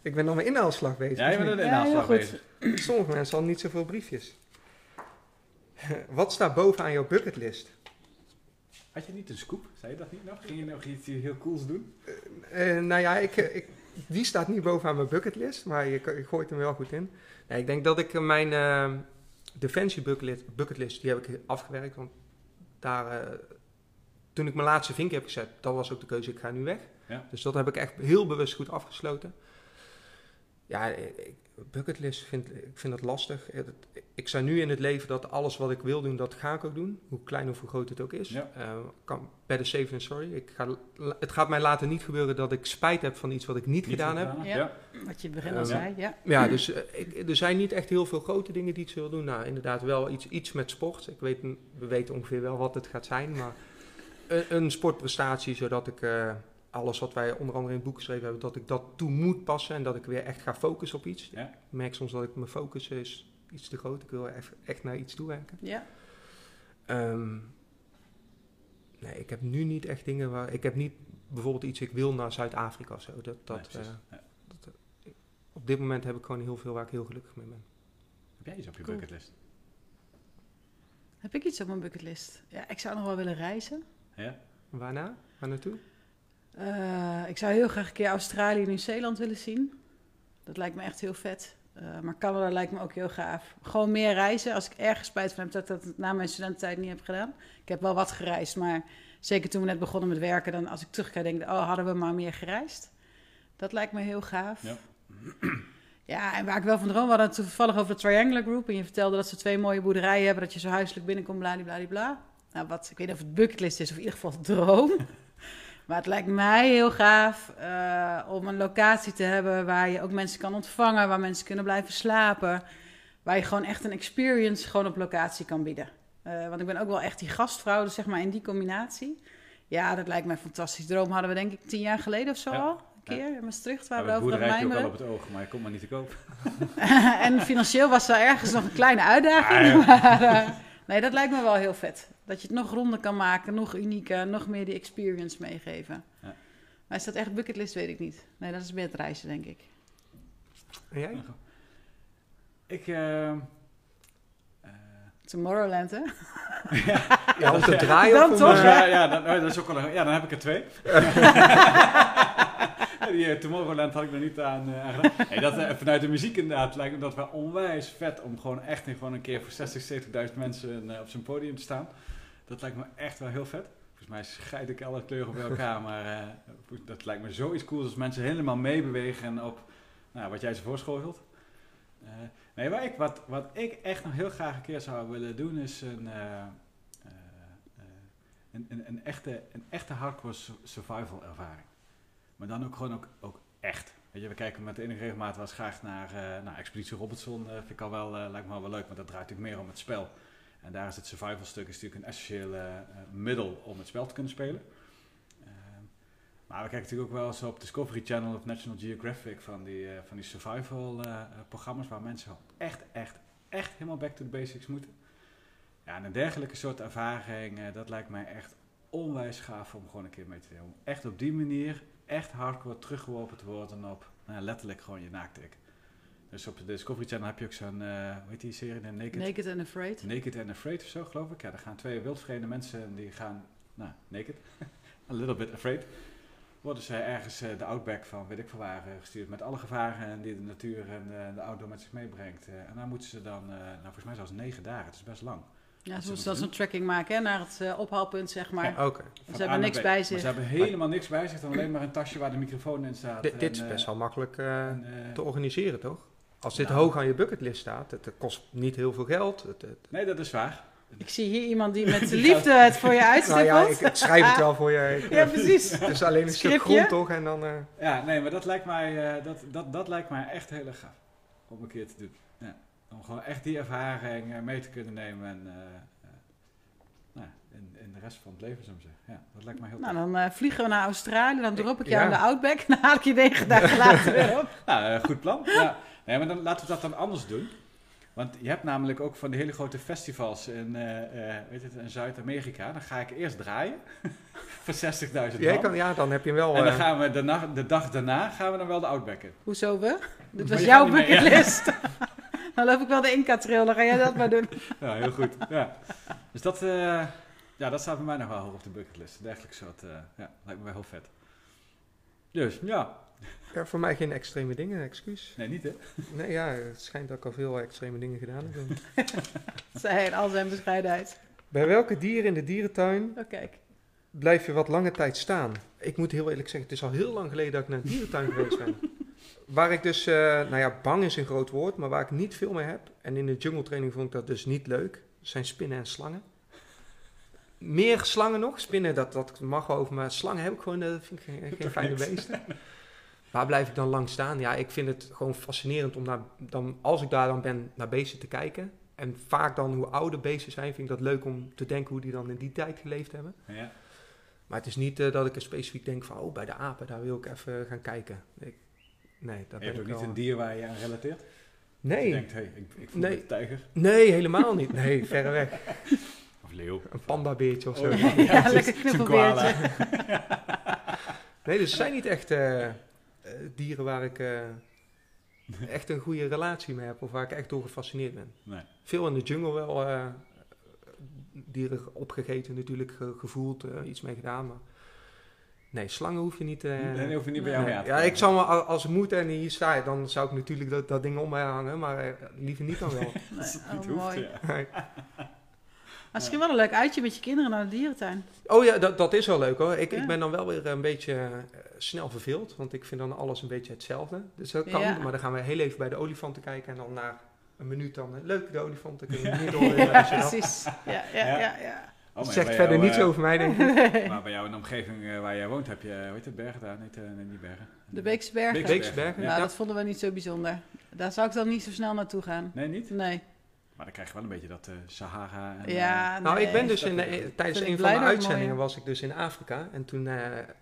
Ik ben nog met inhaalslag bezig. Ja, je bent er de Ja, heel inhaalslag goed. bezig. Sommige mensen hadden niet zoveel briefjes. Wat staat bovenaan jouw bucketlist? Had je niet een scoop? Zei je dat niet nog? Ging je nog iets heel cools doen? Eh, nou ja, ik, eh, ik, die staat niet bovenaan mijn bucketlist, maar je, je gooit hem wel goed in. Nee, ik denk dat ik eh, mijn eh, Defensie bucketlist, bucketlist, die heb ik afgewerkt. Want daar, eh, toen ik mijn laatste vinkje heb gezet, dat was ook de keuze, ik ga nu weg. Ja. Dus dat heb ik echt heel bewust goed afgesloten. Ja, ik, bucketlist vind ik vind dat lastig. Eh, Ik sta nu in het leven dat alles wat ik wil doen, dat ga ik ook doen. Hoe klein of hoe groot het ook is. Ja. Eh, kan, better safe than sorry. Ik ga, het gaat mij later niet gebeuren dat ik spijt heb van iets wat ik niet, gedaan heb. Ja. Ja. Wat je in het begin al Ehm, zei. Ja. Ja, dus eh, ik, er zijn niet echt heel veel grote dingen die ik wil doen. Nou, inderdaad wel iets, iets met sport. Ik weet, we weten ongeveer wel wat het gaat zijn, maar een, een sportprestatie, zodat ik eh, alles wat wij onder andere in het boek geschreven hebben, dat ik dat toe moet passen en dat ik weer echt ga focussen op iets. Ja. Ik merk soms dat ik mijn focus is iets te groot. Ik wil echt, echt naar iets toe werken. ja. Ehm, nee, ik heb nu niet echt dingen waar... Ik heb niet bijvoorbeeld iets, ik wil naar Zuid-Afrika of zo. Dat, dat, Nee, eh, Ja. dat, eh, op dit moment heb ik gewoon heel veel waar ik heel gelukkig mee ben. Heb jij iets op je Cool. bucketlist? Heb ik iets op mijn bucketlist? Ja, ik zou nog wel willen reizen. Ja? Waarna? Waar naartoe? Eh, ik zou heel graag een keer Australië en Nieuw-Zeeland willen zien. Dat lijkt me echt heel vet. Eh, maar Canada lijkt me ook heel gaaf. Gewoon meer reizen. Als ik ergens spijt van heb dat ik dat na mijn studententijd niet heb gedaan. Ik heb wel wat gereisd, maar zeker toen we net begonnen met werken, dan als ik terugkijk, denk ik, oh, hadden we maar meer gereisd. Dat lijkt me heel gaaf. Ja. Ja, en waar ik wel van droom, we hadden het toevallig over de Triangular Group. En je vertelde dat ze twee mooie boerderijen hebben, dat je zo huiselijk binnenkomt, bladibladibla. Nou, wat, ik weet niet of het bucketlist is of in ieder geval droom. Maar het lijkt mij heel gaaf eh, om een locatie te hebben waar je ook mensen kan ontvangen, waar mensen kunnen blijven slapen. Waar je gewoon echt een experience gewoon op locatie kan bieden. Eh, want ik ben ook wel echt die gastvrouw, dus zeg maar in die combinatie. Ja, dat lijkt mij een fantastisch. Droom hadden we denk ik tien jaar geleden of zo Ja. al. Een keer in Maastricht, waar Ja, we het over ook wel op het oog, maar je komt maar niet te koop. en financieel was er ergens nog een kleine uitdaging. Ah, ja. Maar eh, nee, dat lijkt me wel heel vet. Dat je het nog ronder kan maken, nog unieker, nog meer die experience meegeven. Ja. Maar is dat echt bucketlist, weet ik niet. Nee, dat is meer het reizen, denk ik. En jij? Ik, eh, Tomorrowland, hè? Ja, om te draaien Dan toch, eh, ja, ja, dan, oh, dat is ook wel een- ja, dan heb ik er twee. Die eh, Tomorrowland had ik nog niet aan, eh, aan gedaan. Nee, dat, eh, vanuit de muziek inderdaad lijkt me dat wel onwijs vet om gewoon echt in, gewoon een keer voor 60, 70.000 mensen op zijn podium te staan. Dat lijkt me echt wel heel vet. Volgens mij scheid ik alle kleuren bij elkaar, maar dat lijkt me zoiets cools als mensen helemaal meebewegen op nou, wat jij ze voorschotelt. Nee, waar ik, wat, wat ik echt nog heel graag een keer zou willen doen is een, een, een, een, echte, een echte hardcore su- survival ervaring. Maar dan ook gewoon ook, echt. Weet je, we kijken met enige regelmaat wel eens graag naar eh, nou, Expeditie Robinson. eh, vind ik al wel, eh, lijkt me wel, wel leuk, want dat draait natuurlijk meer om het spel. En daar is het survival stuk is natuurlijk een essentieel middel om het spel te kunnen spelen. Ehm, maar we kijken natuurlijk ook wel eens op Discovery Channel of National Geographic van die, van die survival programma's waar mensen echt, echt, echt helemaal back to the basics moeten. Ja, en een dergelijke soort ervaring, dat lijkt mij echt onwijs gaaf om gewoon een keer mee te doen. Echt op die manier, echt hardcore teruggeworpen te worden op nou, letterlijk gewoon je naaktik. Dus op de Discovery Channel heb je ook zo'n, eh hoe heet die serie? De Naked, Naked and Afraid. Naked and Afraid of zo, geloof ik. Ja, daar gaan twee wildvreemde mensen en die gaan, nou, naked, a little bit afraid. Worden ze ergens eh, de outback van, weet ik veel waar, eh, gestuurd met alle gevaren die de natuur en eh, de outdoor met zich meebrengt. En daar moeten ze dan, nou volgens mij zelfs negen dagen, het is best lang. Ja, Dat ze moeten dan doen. zo'n tracking maken hè, naar het eh, ophaalpunt, zeg maar. Ja. Ze hebben niks B. bij Maar zich. ze hebben helemaal niks bij zich, dan alleen maar een tasje waar de microfoon in staat. Dit, en, dit is eh, best wel makkelijk eh, en, eh, te organiseren, toch? Als dit nou. hoog aan je bucketlist staat, het, het kost niet heel veel geld. Het, het- Nee, dat is waar. Ik zie hier iemand die met liefde het voor je Nou uitstippelt. ja, ik, ik schrijf het wel voor je. Ja, precies. Het is alleen een stuk grond toch? En dan, eh, Ja, nee, maar dat lijkt mij, eh, dat, dat, dat lijkt mij echt heel erg gaaf. Om een keer te doen. Ja. Om gewoon echt die ervaring eh, mee te kunnen nemen. En, eh, eh, nou, in, in de rest van het leven, zou ik zeggen. Ja, dat lijkt mij heel Nou, tof. dan eh, vliegen we naar Australië, dan drop ik jou Ja. in de Outback en dan haal ik je negen dagen later weer op. Nou, goed plan. Ja. Nee, maar dan laten we dat dan anders doen. Want je hebt namelijk ook van die hele grote festivals in, eh, eh, weet het, in Zuid-Amerika. Dan ga ik eerst draaien voor 60.000 man. jij kan, ja, dan heb je hem wel. en dan gaan we de, nacht- de dag daarna gaan we dan wel de Outback in. Hoezo we? Dit was jouw bucketlist. dan loop ik wel de Inca-trail, dan ga jij dat maar doen. Ja, heel goed. Ja. Dus dat, eh, ja, dat staat bij mij nog wel hoog op de bucketlist. Dergelijk soort, eh, ja, lijkt me wel heel vet. Dus, ja. ja, voor mij geen extreme dingen, excuus. Nee, niet hè? Nee, ja, het schijnt dat ik al veel extreme dingen gedaan heb. In al zijn bescheidenheid. Bij welke dier in de dierentuin Oh, kijk. blijf je wat lange tijd staan? Ik moet heel eerlijk zeggen, het is al heel lang geleden dat ik naar een dierentuin geweest ben. Waar ik dus, eh, nou ja, bang is een groot woord, maar waar ik niet veel mee heb. En in de jungle training vond ik dat dus niet leuk. Zijn spinnen en slangen. Meer slangen nog. Spinnen, dat, dat mag wel over, maar slangen heb ik gewoon, eh, vind ik geen, geen fijne beesten. Waar blijf ik dan lang staan? Ja, ik vind het gewoon fascinerend om naar, dan, als ik daar dan ben, naar beesten te kijken. En vaak dan hoe oude beesten zijn, vind ik dat leuk om te denken hoe die dan in die tijd geleefd hebben. Ja. Maar het is niet eh, dat ik er specifiek denk van, oh, bij de apen, daar wil ik even gaan kijken. Ik, nee, daar Je hebt ben ook niet een dier waar je aan relateert? Je Nee, denkt, hé, hey, ik, ik voel Nee. een tijger. nee, helemaal niet. Nee, verre weg. Of leeuw. Een pandabeertje of zo. Oh, Ja, zo'n- lekker zo'n knuffelbeertje. koala. Nee, dus er zijn niet echt eh, eh, dieren waar ik eh, echt een goede relatie mee heb. Of waar ik echt door gefascineerd ben. Nee. Veel in de jungle wel eh, dieren opgegeten natuurlijk, ge- gevoeld, eh, iets mee gedaan. Maar nee, slangen hoef je niet... eh, Nee, die hoef je niet bij jou Nee. mee aan te Ja, ik zou me, als het moet en hier sta je, dan zou ik natuurlijk dat, dat ding om mij hangen, maar eh, liever niet dan wel. Nee, Als het oh, niet hoeft, mooi. ja. Misschien wel een leuk uitje met je kinderen naar de dierentuin. oh ja, dat, dat is wel leuk hoor. Ik, Ja. ik ben dan wel weer een beetje eh, snel verveeld, want ik vind dan alles een beetje hetzelfde. Dus dat kan, Ja. maar dan gaan we heel even bij de olifanten kijken en dan na een minuut dan, leuk de olifanten, kunnen we niet door. als je dat- Precies. Ja, ja, Ja. Ja. Oh, zegt verder jou, niets eh, over mij, denk ik. Maar bij jou in de omgeving eh, waar jij woont heb je, hoe heet het, bergen daar? Nee, eh, nee, niet bergen. De Beekse Bergen. Beekse Beekse Bergen, Nou, ja. dat vonden we niet zo bijzonder. Daar zou ik dan niet zo snel naartoe gaan. Nee, niet? Nee. Maar dan krijg je wel een beetje dat eh, Sahara. En, Ja, Nou, nee. ik ben dus Dat in, tijdens een van de dat uitzendingen mooi, was ik dus in Afrika. En toen eh,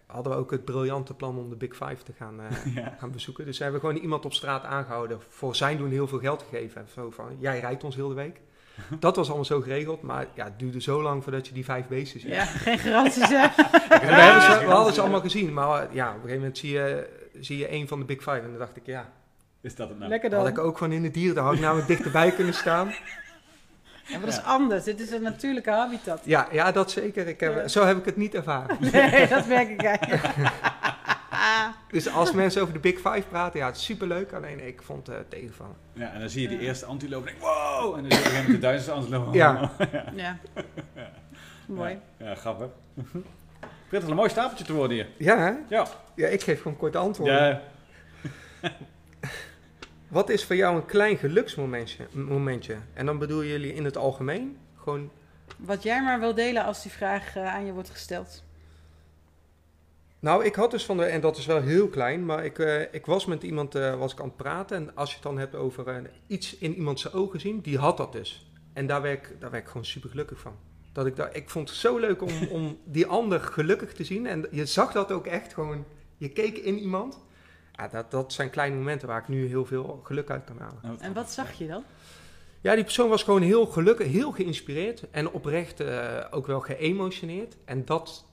hadden we ook het briljante plan om de Big Five te gaan, eh, ja. gaan bezoeken. Dus we hebben gewoon iemand op straat aangehouden. Voor zijn doen heel veel geld gegeven. Zo van, jij rijdt ons heel de week. Dat was allemaal zo geregeld. Maar ja, het duurde zo lang voordat je die vijf beesten ziet. Ja, geen garanties hè. We, hebben ze, we hadden ze allemaal gezien. Maar ja, op een gegeven moment zie je, zie je een van de Big Five. En dan dacht ik, ja, Is dat het nou? Lekker had dan. ik ook gewoon in de dieren. Daar had ik namelijk dichterbij kunnen staan. Ja, maar dat is Ja. anders. Dit is een natuurlijke habitat. Ja, ja dat zeker. Ik heb, Ja. Zo heb ik het niet ervaren. Nee, dat merk ik eigenlijk. Dus als mensen over de Big Five praten, ja, het is superleuk. Alleen ik vond het uh, tegenvallen. Ja, en dan zie je die eerste antiloop en denk wow! En dan zie je de duizendste antiloop. Ja. Ja. Mooi. Ja, ja grappig. Prettig een mooi stapeltje te worden hier. Ja, hè? Ja. Ja, ik geef gewoon korte antwoorden. Ja, Wat is voor jou een klein geluksmomentje? momentje? En dan bedoel jullie in het algemeen? Gewoon, Wat jij maar wil delen als die vraag eh, aan je wordt gesteld. Nou, ik had dus van de, en dat is wel heel klein, maar ik, eh, ik was met iemand eh, was ik aan het praten. En als je het dan hebt over eh, iets in iemand zijn ogen zien, die had dat dus. En daar werd ik, daar werd ik gewoon super gelukkig van. Dat ik, daar, ik vond het zo leuk om, om die ander gelukkig te zien. En je zag dat ook echt gewoon. Je keek in iemand. Ja, dat, dat zijn kleine momenten waar ik nu heel veel geluk uit kan halen. Nou, En wat zag je dan? Ja, die persoon was gewoon heel gelukkig, heel geïnspireerd en oprecht eh, ook wel geëmotioneerd. En dat,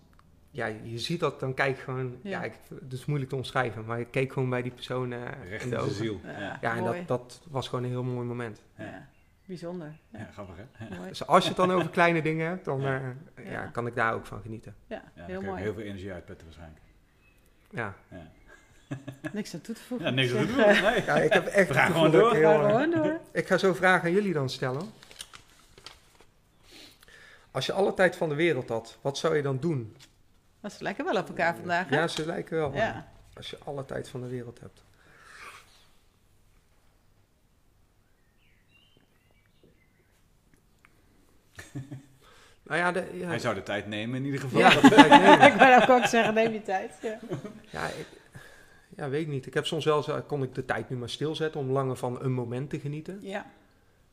ja, je ziet dat, dan kijk je gewoon, ja, Ja. ik, het is moeilijk te omschrijven, maar ik keek gewoon bij die persoon eh, Recht in de ogen. ziel. Ja. Ja, Ja, en dat, dat was gewoon een heel mooi moment. Ja. Bijzonder. Ja. ja grappig hè? Mooi. Dus als je het dan over kleine dingen hebt, dan Ja. eh, ja. Ja. kan ik daar ook van genieten. Ja, Ja, dan heel mooi. heel veel energie uitputten waarschijnlijk. Ja, Ja, Niks aan toe te voegen. ja niks Ik aan te zeg, doen. eh, Nee. ja ik heb echt gewoon dat door. ik Ga heel, eh, gewoon door. Ik ga zo vragen aan jullie dan stellen. Als je alle tijd van de wereld had, wat zou je dan doen? Dat is lekker wel op elkaar vandaag, hè? Ja, ze lijken wel. Ja. Als je alle tijd van de wereld hebt. Nou ja, de, ja, Hij zou de tijd nemen in ieder geval. ja, ik wou ook zeggen, neem je tijd. Ja. Ja, ik, ja, weet ik niet. Ik heb soms wel zo, kon ik de tijd nu maar stilzetten om langer van een moment te genieten. ja.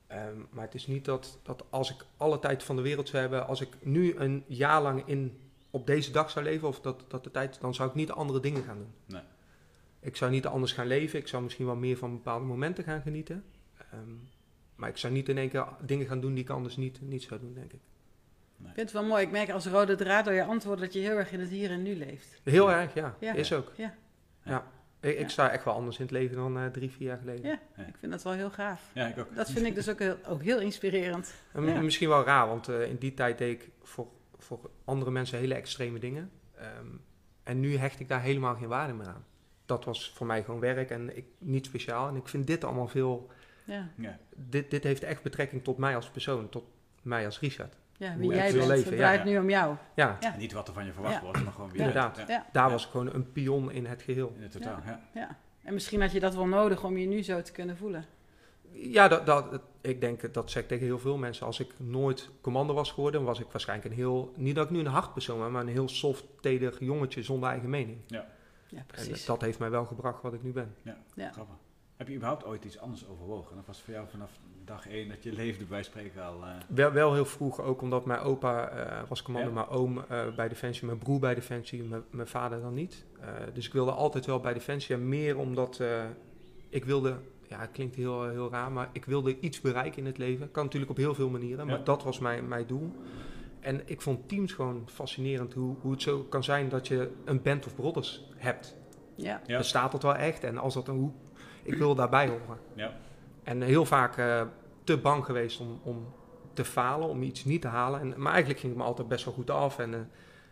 Ehm, maar het is niet dat, dat als ik alle tijd van de wereld zou hebben, als ik nu een jaar lang in, op deze dag zou leven, of dat, dat de tijd, dan zou ik niet andere dingen gaan doen. Nee. Ik zou niet anders gaan leven. Ik zou misschien wel meer van bepaalde momenten gaan genieten. Ehm, maar ik zou niet in één keer dingen gaan doen die ik anders niet, niet zou doen, denk ik. Ik vind het wel mooi. Ik merk als rode draad door je antwoord dat je heel erg in het hier en nu leeft. Heel erg, ja. Ja. Is ook. Ja. Ik, ik Ja. sta echt wel anders in het leven dan eh, drie, vier jaar geleden. Ja. Ja. Ik vind dat wel heel gaaf. Ja, ik ook. Dat vind ik dus ook heel, ook heel inspirerend. En Ja. Misschien wel raar, want eh, in die tijd deed ik voor, voor andere mensen hele extreme dingen. Ehm, en nu hecht ik daar helemaal geen waarde meer aan. Dat was voor mij gewoon werk en ik, niet speciaal. En ik vind dit allemaal veel... Ja, Ja. Dit, dit heeft echt betrekking tot mij als persoon, tot mij als Richard. ja Hoe wie ik jij bent. leven, het draait Ja. nu om jou. Ja, Ja. En Niet wat er van je verwacht Ja. wordt, maar gewoon wie je Inderdaad. daar Ja. was ik gewoon een pion in het geheel. In het totaal, ja. Ja. En misschien had je dat wel nodig om je nu zo te kunnen voelen. Ja, dat, dat, ik denk, dat zeg ik tegen heel veel mensen. Als ik nooit commando was geworden, was ik waarschijnlijk een heel... Niet dat ik nu een hard persoon ben, maar een heel soft, teder jongetje zonder eigen mening. Ja, En precies. dat heeft mij wel gebracht wat ik nu ben. Ja. Grappig. Heb je überhaupt ooit iets anders overwogen? Dat was voor jou vanaf dag één dat je leefde bij spreken al... eh, Wel, wel heel vroeg, ook omdat mijn opa eh, was commando, Ja. mijn oom eh, bij Defensie, mijn broer bij Defensie, mijn, mijn vader dan niet. Eh, dus ik wilde altijd wel bij Defensie en meer omdat eh, ik wilde, ja het klinkt heel, heel raar, maar ik wilde iets bereiken in het leven. Kan natuurlijk op heel veel manieren, maar Ja. dat was mijn, mijn doel. En ik vond teams gewoon fascinerend hoe, hoe het zo kan zijn dat je een band of brothers hebt. Ja. Ja. Bestaat dat wel echt? En als dat een hoe, ik wil daarbij horen. Ja. En heel vaak eh, te bang geweest om, om te falen, om iets niet te halen. En, maar eigenlijk ging het me altijd best wel goed af. En eh,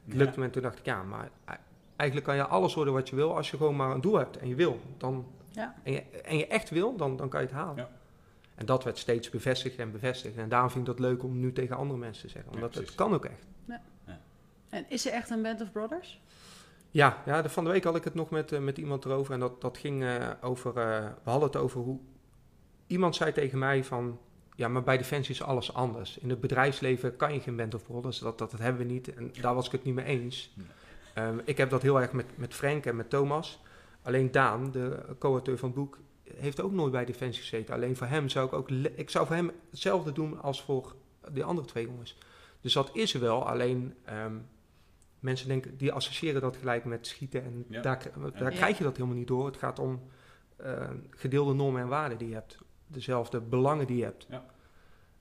het lukte me. En toen dacht ik, ja, maar eigenlijk kan je alles worden wat je wil. Als je gewoon maar een doel hebt en je wil. Dan, Ja. en, je, en je echt wil, dan, dan kan je het halen. Ja. En dat werd steeds bevestigd en bevestigd. En daarom vind ik dat leuk om nu tegen andere mensen te zeggen. Ja, Omdat het kan ook echt. En is er echt een Band of Brothers? Ja, ja de, van de week had ik het nog met, eh, met iemand erover. En dat, dat ging eh, over. eh, we hadden het over hoe. Iemand zei tegen mij van. Ja, maar bij Defensie is alles anders. In het bedrijfsleven kan je geen band of brothers. Dat, dat, dat hebben we niet. En daar was ik het niet mee eens. Ehm, ik heb dat heel erg met, met Frank en met Thomas. Alleen Daan, de co-auteur van het boek, heeft ook nooit bij Defensie gezeten. Alleen voor hem zou ik ook... Ik zou voor hem hetzelfde doen als voor de andere twee jongens. Dus dat is er wel. Alleen ehm, mensen denken, die associëren dat gelijk met schieten. En Ja. daar, daar Ja. krijg je dat helemaal niet door. Het gaat om eh, gedeelde normen en waarden die je hebt. Dezelfde belangen die je hebt. Ja.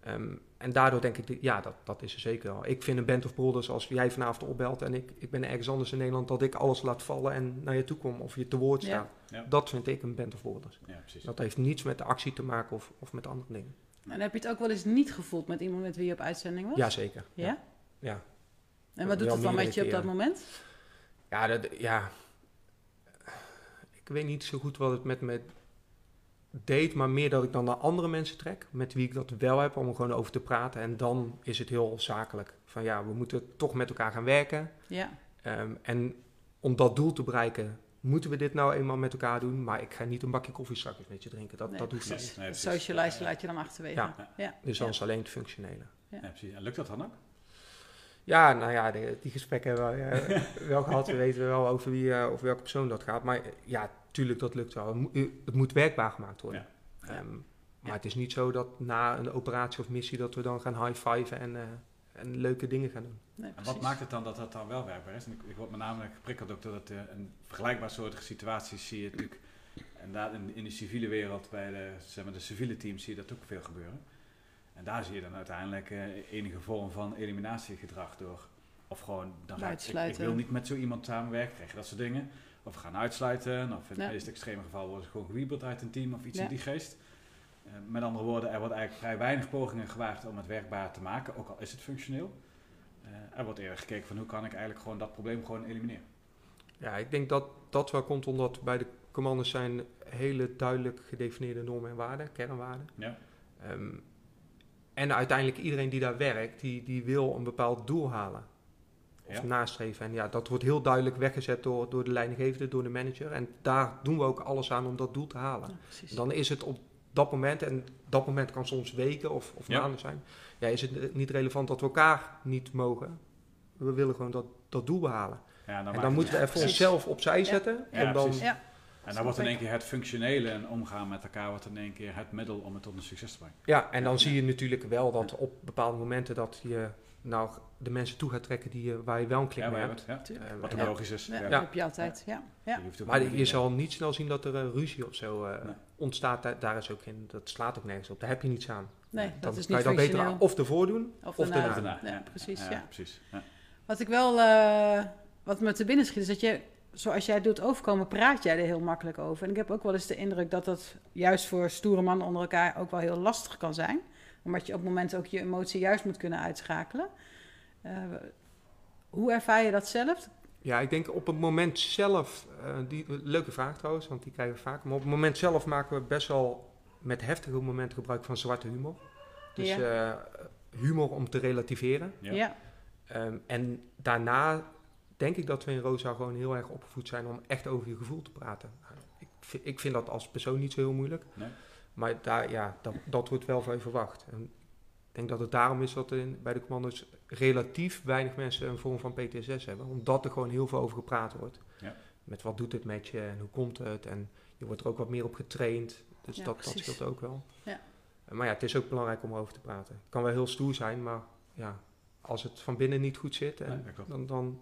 Ehm, en daardoor denk ik, ja, dat, dat is er zeker wel. Ik vind een band of brothers als jij vanavond opbelt en ik, ik ben ergens anders in Nederland, dat ik alles laat vallen en naar je toe kom of je te woord staat. Ja. Dat vind ik een band of brothers. Ja, precies. Dat heeft niets met de actie te maken of, of met andere dingen. En heb je het ook wel eens niet gevoeld met iemand met wie je op uitzending was? Jazeker. Ja? Ja. En wat doet het dan met je op dat moment? Ja, dat, ja. Ik weet niet zo goed wat het met me deed, maar meer dat ik dan naar andere mensen trek, met wie ik dat wel heb, om er gewoon over te praten. En dan is het heel zakelijk. Van ja, we moeten toch met elkaar gaan werken. Ja. Ehm, en om dat doel te bereiken, moeten we dit nou eenmaal met elkaar doen. Maar ik ga niet een bakje koffie straks met je drinken. Dat, Nee, dat hoeft niet. Nee, Ja, laat je dan achterwege. Ja. ja. Dus dan is alleen het functionele. Ja, precies. En lukt dat dan ook? Ja, nou ja, die gesprekken hebben we eh, wel gehad. We weten wel over, wie, eh, over welke persoon dat gaat. Maar ja, tuurlijk, dat lukt wel. Het moet, het moet werkbaar gemaakt worden. Ja. Ehm, maar Ja. het is niet zo dat na een operatie of missie... dat we dan gaan high-fiven en, eh, en leuke dingen gaan doen. Nee, En wat maakt het dan dat dat dan wel werkbaar is? En ik, ik word met name geprikkeld ook doordat uh, een vergelijkbaar soortige situaties zie je natuurlijk. En daar in, in de civiele wereld, bij de, zeg maar, de civiele teams, zie je dat ook veel gebeuren. En daar zie je dan uiteindelijk eh, enige vorm van eliminatiegedrag door. Of gewoon, dan ga ik, ik, wil niet met zo iemand samenwerken, krijg je dat soort dingen. Of gaan uitsluiten, of in Ja. het meest extreme geval worden ze gewoon gewiebeld uit een team of iets Ja. in die geest. Eh, met andere woorden, er wordt eigenlijk vrij weinig pogingen gewaagd om het werkbaar te maken, ook al is het functioneel. Eh, er wordt eerder gekeken van hoe kan ik eigenlijk gewoon dat probleem gewoon elimineren. Ja, ik denk dat dat wel komt omdat bij de commanders zijn hele duidelijk gedefinieerde normen en waarden, kernwaarden. Ja. Ehm, en uiteindelijk iedereen die daar werkt, die, die wil een bepaald doel halen. Of Ja. nastreven. En ja, dat wordt heel duidelijk weggezet door, door de leidinggevende, door de manager. En daar doen we ook alles aan om dat doel te halen. Ja. Dan is het op dat moment, en dat moment kan soms weken of, of Ja. maanden zijn, ja, is het niet relevant dat we elkaar niet mogen. We willen gewoon dat, dat doel behalen. Ja, en dan moeten we even onszelf opzij zetten. Ja, en dan. En dan wordt in één keer het functionele en omgaan met elkaar wordt in één keer het middel om het tot een succes te brengen. Ja, en dan zie je natuurlijk wel dat op bepaalde momenten dat je nou de mensen toe gaat trekken die, je- waar je wel een klik Ja, mee hebt. ja. Eh, wat logisch is. Ja, dat heb je altijd. Ja. Ja. Je Maar je zal niet snel zien dat er eh, ruzie of zo eh, Nee. ontstaat. Daar, daar is ook geen, dat slaat ook nergens op. Daar heb je niets aan. Nee, Dan dat is kan niet je dan beter functioneel. of ervoor doen. Of of daarna. daarna. Ja, precies. Ja. precies. Ja. Wat ik wel, eh, wat me te binnen schiet, is dat je, zoals jij het doet overkomen, praat jij er heel makkelijk over. En ik heb ook wel eens de indruk dat dat juist voor stoere mannen onder elkaar ook wel heel lastig kan zijn. Omdat je op momenten ook je emotie juist moet kunnen uitschakelen. Eh, hoe ervaar je dat zelf? Ja, ik denk op het moment zelf, eh, die, leuke vraag trouwens, want die krijgen we vaak. Maar op het moment zelf maken we best wel met heftige momenten gebruik van zwarte humor. Dus Ja. eh, humor om te relativeren. Ja. Ja. Ehm, en daarna denk ik dat we in Rosa gewoon heel erg opgevoed zijn om echt over je gevoel te praten. Ik, vind- ik vind dat als persoon niet zo heel moeilijk. Nee. Maar daar, ja, dat, dat wordt wel van je verwacht. En ik denk dat het daarom is dat er in, bij de commando's relatief weinig mensen een vorm van PTSS hebben. Omdat er gewoon heel veel over gepraat wordt. Ja. Met wat doet het met je en hoe komt het. En je wordt er ook wat meer op getraind. Dus Ja, dat, dat scheelt ook wel. Ja. Maar ja, het is ook belangrijk om erover te praten. Het kan wel heel stoer zijn, maar ja, als het van binnen niet goed zit, en Nee, dan, dan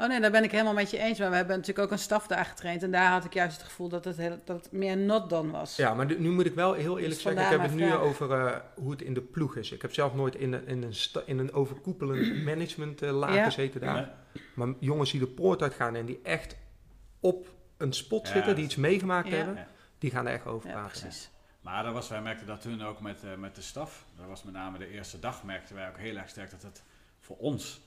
Oh nee, daar ben ik helemaal met je eens. Maar we hebben natuurlijk ook een staf daar getraind. En daar had ik juist het gevoel dat het, heel, dat het meer not done was. Ja, maar nu moet ik wel heel eerlijk Dus zeggen, ik heb het nu over eh, hoe het in de ploeg is. Ik heb zelf nooit in een, in een, in een overkoepelend management eh, laag Ja. gezeten daar. Maar jongens die de poort uitgaan en die echt op een spot Ja, zitten, die iets meegemaakt Ja. hebben, Ja. die gaan er echt over Ja, praten. precies. Maar dat was, wij merkten dat toen ook met, eh, met de staf. Dat was met name de eerste dag merkten wij ook heel erg sterk dat het voor ons,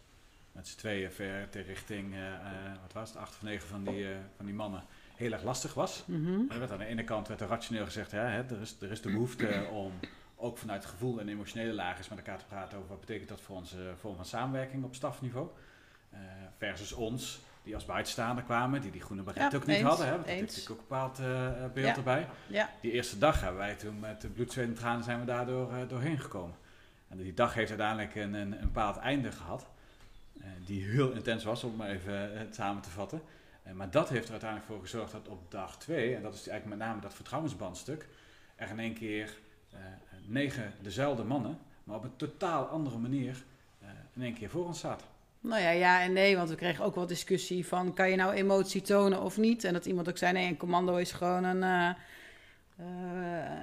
met z'n tweeën ver ter richting, eh, eh, wat was het, acht of negen van die, eh, van die mannen, heel erg lastig was. Er werd aan de ene kant werd er rationeel gezegd, hè, hè, er, is, er is de behoefte om ook vanuit gevoel en emotionele lagen eens met elkaar te praten over wat betekent dat voor onze vorm van samenwerking op stafniveau. Versus ons, die als buitenstaander kwamen, die die groene baret Ja, ook niet eens, hadden. Hè, want dat heeft natuurlijk ook een bepaald eh, beeld Ja. erbij. Ja, Die eerste dag hebben wij toen met de bloed, zweet en tranen zijn we daardoor doorheen gekomen. En die dag heeft uiteindelijk een, een, een bepaald einde gehad. Eh, die heel intens was, om maar even eh, het samen te vatten. Eh, maar dat heeft er uiteindelijk voor gezorgd dat op dag twee, en dat is eigenlijk met name dat vertrouwensbandstuk, er in één keer negen dezelfde mannen, maar op een totaal andere manier in één keer voor ons zaten. nou ja, ja en nee. Want we kregen ook wel discussie van... kan je nou emotie tonen of niet? En dat iemand ook zei... nee, een commando is gewoon een,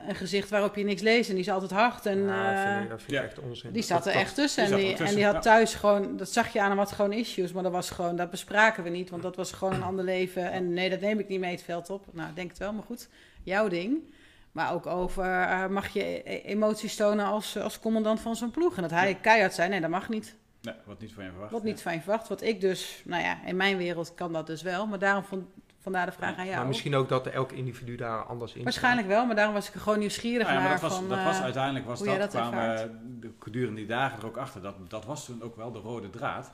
een gezicht waarop je niks leest. En die is altijd hard. En, Ja, dat eh, vind ik, dat vind ik ja. echt onzin. Die zat er echt tussen. En die, tussen, en die had ja. thuis gewoon, dat zag je aan hem, had gewoon issues. Maar dat was gewoon, dat bespraken we niet. Want dat was gewoon een ander leven. En nee, dat neem ik niet mee het veld op. Nou, denk het wel, maar goed. Jouw ding. Maar ook over, eh, mag je e- emoties tonen als, als commandant van zo'n ploeg? En dat hij Ja. keihard zei, nee, dat mag niet. Nee, wat niet van je verwacht. Wat niet van je verwacht. Wat ik dus, nou ja, in mijn wereld kan dat dus wel. Maar daarom vond, vandaar de vraag aan jou. Maar misschien ook dat elk individu daar anders in Waarschijnlijk wel, maar daarom was ik er gewoon nieuwsgierig Nou ja, maar naar. dat was, van, dat was eh, uiteindelijk was hoe dat, jij dat kwamen we de, gedurende die dagen er ook achter. Dat, dat was toen ook wel de rode draad.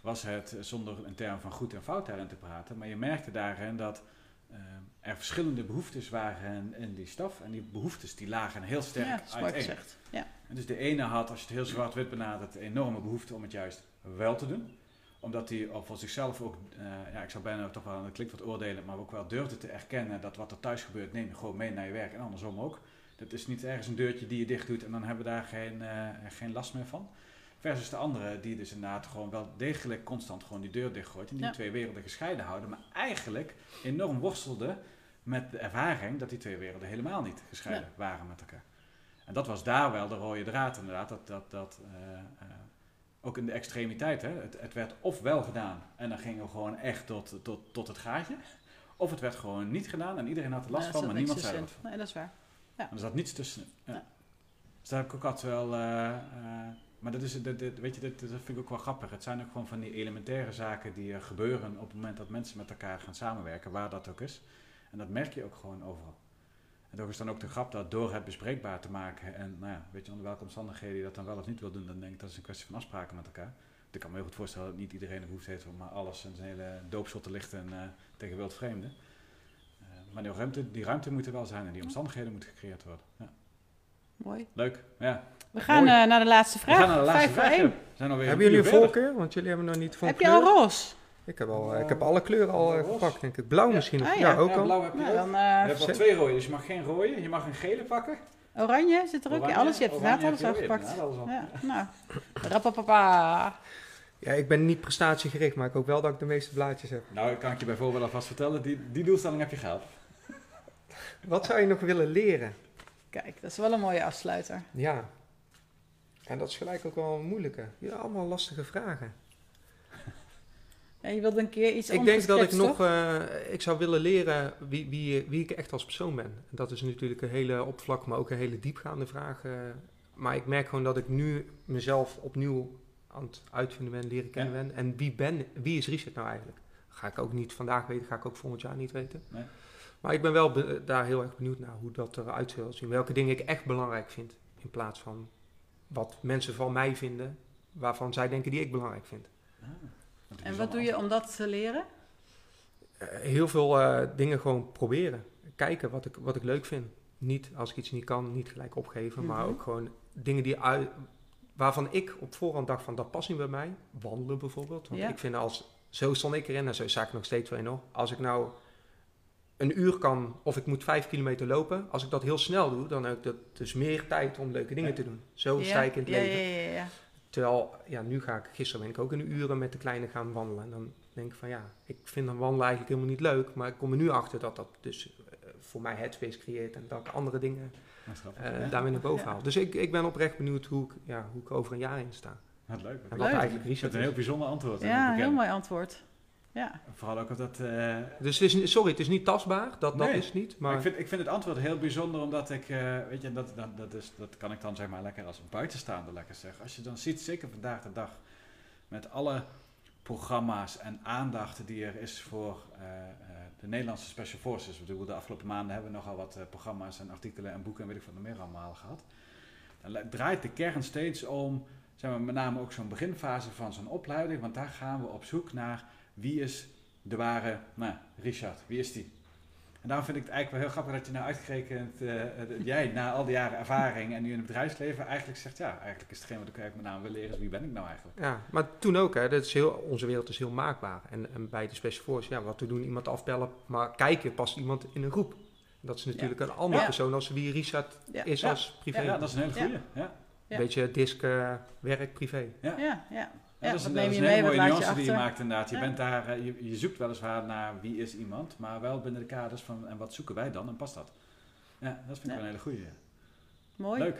Was het eh, zonder een term van goed en fout daarin te praten. Maar je merkte daarin dat eh, er verschillende behoeftes waren in, in die staf. En die behoeftes die lagen heel sterk ja, uiteen. gezegd. Ja. En dus de ene had, als je het heel zwart-wit benadert, een enorme behoefte om het juist wel te doen. Omdat hij al voor zichzelf ook, eh, ja, ik zou bijna toch wel, dat klinkt wat oordelen, maar ook wel durfde te erkennen dat wat er thuis gebeurt, neem je gewoon mee naar je werk en andersom ook. Dat is niet ergens een deurtje die je dicht doet en dan hebben we daar geen, eh, geen last meer van. Versus de andere die dus inderdaad gewoon wel degelijk constant gewoon die deur dichtgooit en die Ja. twee werelden gescheiden houden, maar eigenlijk enorm worstelde met de ervaring dat die twee werelden helemaal niet gescheiden waren met elkaar. En dat was daar wel de rode draad inderdaad, dat, dat, dat eh, ook in de extremiteit, hè, het, het werd of wel gedaan en dan gingen we gewoon echt tot, tot, tot het gaatje, of het werd gewoon niet gedaan en iedereen had er last Ja, van, maar niemand zei er wat van. Nee, dat is waar. En er zat niets tussen. Ja. Ja. Dus daar heb ik ook altijd wel. eh, eh, maar dat is, dat, dat- weet je, dat, dat vind ik ook wel grappig. Het zijn ook gewoon van die elementaire zaken die er gebeuren op het moment dat mensen met elkaar gaan samenwerken, waar dat ook is. En dat merk je ook gewoon overal. En toch is dan ook de grap dat door het bespreekbaar te maken en nou ja, weet je onder welke omstandigheden je dat dan wel of niet wil doen, dan denk ik dat is een kwestie van afspraken met elkaar. Ik kan me heel goed voorstellen dat niet iedereen de behoefte heeft om maar alles en zijn hele doopsel te lichten eh, tegen wildvreemden. Eh, maar die ruimte, die ruimte moet er wel zijn en die omstandigheden moeten gecreëerd worden. Ja. Mooi. Leuk. Ja. We gaan eh, naar de laatste vraag. We gaan naar de laatste Vijf voor vraag. één. Zijn alweer Hebben jullie een voorkeur? Want jullie hebben nog niet van Heb je al roze? Ik heb, al, eh, ik heb alle kleuren al eh, Roze. gepakt, denk ik. Blauw Ja. misschien nog. Ah, ja. ja. ook Ja, al. blauw heb je Nou, dan Je eh, hebt wel twee rode, dus je mag geen rode. Je mag een gele pakken. oranje zit er ook in. Alles, je hebt inderdaad alles heb al je ook, gepakt. ja, alles al. Ja, nou. Rappapapa. Ja, ik ben niet prestatiegericht, maar ik hoop wel dat ik de meeste blaadjes heb. Nou, kan ik je bijvoorbeeld alvast vertellen, die, die doelstelling heb je gehaald. Wat zou je nog willen leren? Kijk, dat is wel een mooie afsluiter. Ja. En dat is gelijk ook wel een moeilijke. Ja, allemaal lastige vragen. Ja, je wilde een keer iets ik denk dat ik nog, eh, ik zou willen leren wie, wie, wie ik echt als persoon ben. En dat is natuurlijk een hele oppervlakkige, maar ook een hele diepgaande vraag. eh. maar ik merk gewoon dat ik nu mezelf opnieuw aan het uitvinden ben, leren kennen ben. En wie, ben, wie is Richard nou eigenlijk? Ga ik ook niet vandaag weten, ga ik ook volgend jaar niet weten. Nee. Maar ik ben wel be- daar heel erg benieuwd naar hoe dat eruit zal zien. Welke dingen ik echt belangrijk vind. In plaats van wat mensen van mij vinden, waarvan zij denken die ik belangrijk vind. En wat doe je om dat te leren? Eh, heel veel eh, dingen gewoon proberen. Kijken wat ik, wat ik leuk vind. Niet als ik iets niet kan, niet gelijk opgeven. Maar Mhm. ook gewoon dingen die uit, waarvan ik op voorhand dacht van dat past niet bij mij. Wandelen bijvoorbeeld. Want Ja. ik vind als, zo stond ik erin en zo sta ik nog steeds wel in hoor. Als ik nou een uur kan of ik moet vijf kilometer lopen. Als ik dat heel snel doe, dan heb ik dat dus meer tijd om leuke dingen Ja. te doen. Zo ja? sta ik in het ja, leven. Terwijl, ja, nu ga ik, gisteren ben ik ook een uren met de kleine gaan wandelen. En dan denk ik van ja, ik vind dan wandelen eigenlijk helemaal niet leuk. Maar ik kom er nu achter dat dat dus eh, voor mij headspace creëert. En dat ik andere dingen Dat eh Ja. daarmee naar boven Ja. haal. Dus ik, ik ben oprecht benieuwd hoe ik, ja, hoe ik over een jaar in sta. Wat leuk. En Wat Leuk. eigenlijk Het Richard is een heel bijzonder antwoord. Ja, heel mooi antwoord. Ja, Vooral ook op dat... eh, Dus het is, niet- sorry, het is niet tastbaar. Dat, dat is het niet. Maar Maar ik vind, ik vind het antwoord heel bijzonder, omdat ik, eh, weet je, dat, dat, dat, is, dat kan ik dan zeg maar lekker als buitenstaander lekker zeggen. Als je dan ziet, zeker vandaag de dag, met alle programma's en aandacht die er is voor eh, eh, de Nederlandse Special Forces. Ik bedoel, de afgelopen maanden hebben we nogal wat programma's en artikelen en boeken en weet ik wat nog meer allemaal gehad. Dan draait de kern steeds om, zeg maar, met name ook zo'n beginfase van zo'n opleiding, want daar gaan we op zoek naar wie is de ware, nou, Richard, wie is die? En daarom vind ik het eigenlijk wel heel grappig dat je nou uitgerekend, eh, eh, dat jij na al die jaren ervaring en nu in het bedrijfsleven eigenlijk zegt, ja, eigenlijk is hetgeen wat ik eigenlijk met name wil leren is wie ben ik nou eigenlijk? ja, maar toen ook, hè, dat is heel, onze wereld is heel maakbaar. En, en bij de Special Force, ja, wat te doen, iemand afbellen. Maar kijken, past iemand in een groep. Dat is natuurlijk een andere Ja. persoon als wie Richard ja, is Ja. als privé. Ja, dat is een hele Ja. goeie. Ja. Beetje disc, eh, werk, privé. Ja. ja, ja. Ja, dat is, wat een- dat neem is je een hele mee, wat mooie je nuance die je maakt inderdaad. Je, Ja. bent daar, eh, je, je zoekt weliswaar naar wie is iemand, maar wel binnen de kaders van en wat zoeken wij dan en past dat? Ja, dat vind ik Ja. wel een hele goeie. Mooi. Leuk.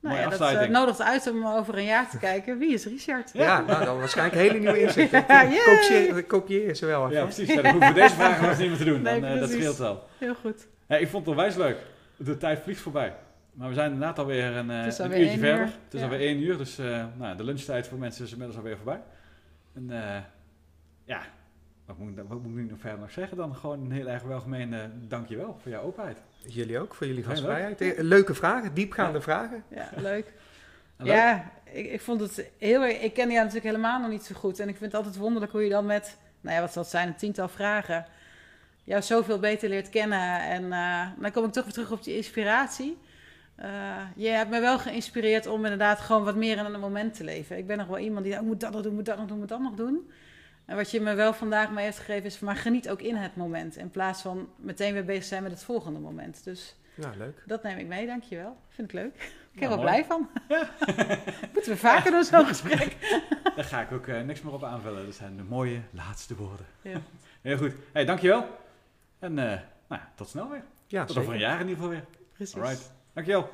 Nou Mooie ja, dat afsluiting. eh, nodigt uit om over een jaar te kijken. Wie is Richard? Ja, nou, dan waarschijnlijk hele nieuwe inzichten. Ja, kopieer, ze wel Ja, even. precies. Ja, dan hoeven we deze vragen nog niet meer te doen. Nee, Dan, eh, dat scheelt wel. Heel goed. Ja, ik vond het onwijs leuk. De tijd vliegt voorbij. Maar we zijn inderdaad alweer een, eh Het is een alweer uurtje één verder. uur. Het is Ja. alweer één uur, dus eh, nou, de lunchtijd voor mensen is inmiddels alweer voorbij. En eh, ja, wat moet, ik, wat moet ik nu nog verder nog zeggen dan? Gewoon een heel erg welgemeen eh, dankjewel voor jouw openheid. Jullie ook, voor jullie gastvrijheid. Leuke vragen, diepgaande vragen. Ja, leuk. Ja, ik, ik vond het heel erg. Ik ken jou natuurlijk helemaal nog niet zo goed. En ik vind het altijd wonderlijk hoe je dan met, nou ja, wat zal het zijn, een tiental vragen, jou zoveel beter leert kennen. En eh, dan kom ik toch weer terug op die inspiratie. Eh, je hebt me wel geïnspireerd om inderdaad gewoon wat meer in een moment te leven. Ik ben nog wel iemand die, oh, moet dat nog doen, moet dat nog doen, moet dat nog doen. En wat je me wel vandaag mee heeft gegeven is, maar geniet ook in het moment. In plaats van meteen weer bezig zijn met het volgende moment. Dus Nou, leuk. dat neem ik mee, dankjewel. Vind ik leuk. Ik ben Nou, er wel blij van. Moeten we vaker doen zo'n gesprek. Daar ga ik ook eh, niks meer op aanvullen. Dat zijn de mooie laatste woorden. Ja. Heel goed. Hey, dankjewel. En eh, nou, ja, tot snel weer. Ja, Tot zeker. over een jaar in ieder geval weer. Precies. Alright. Dankjewel.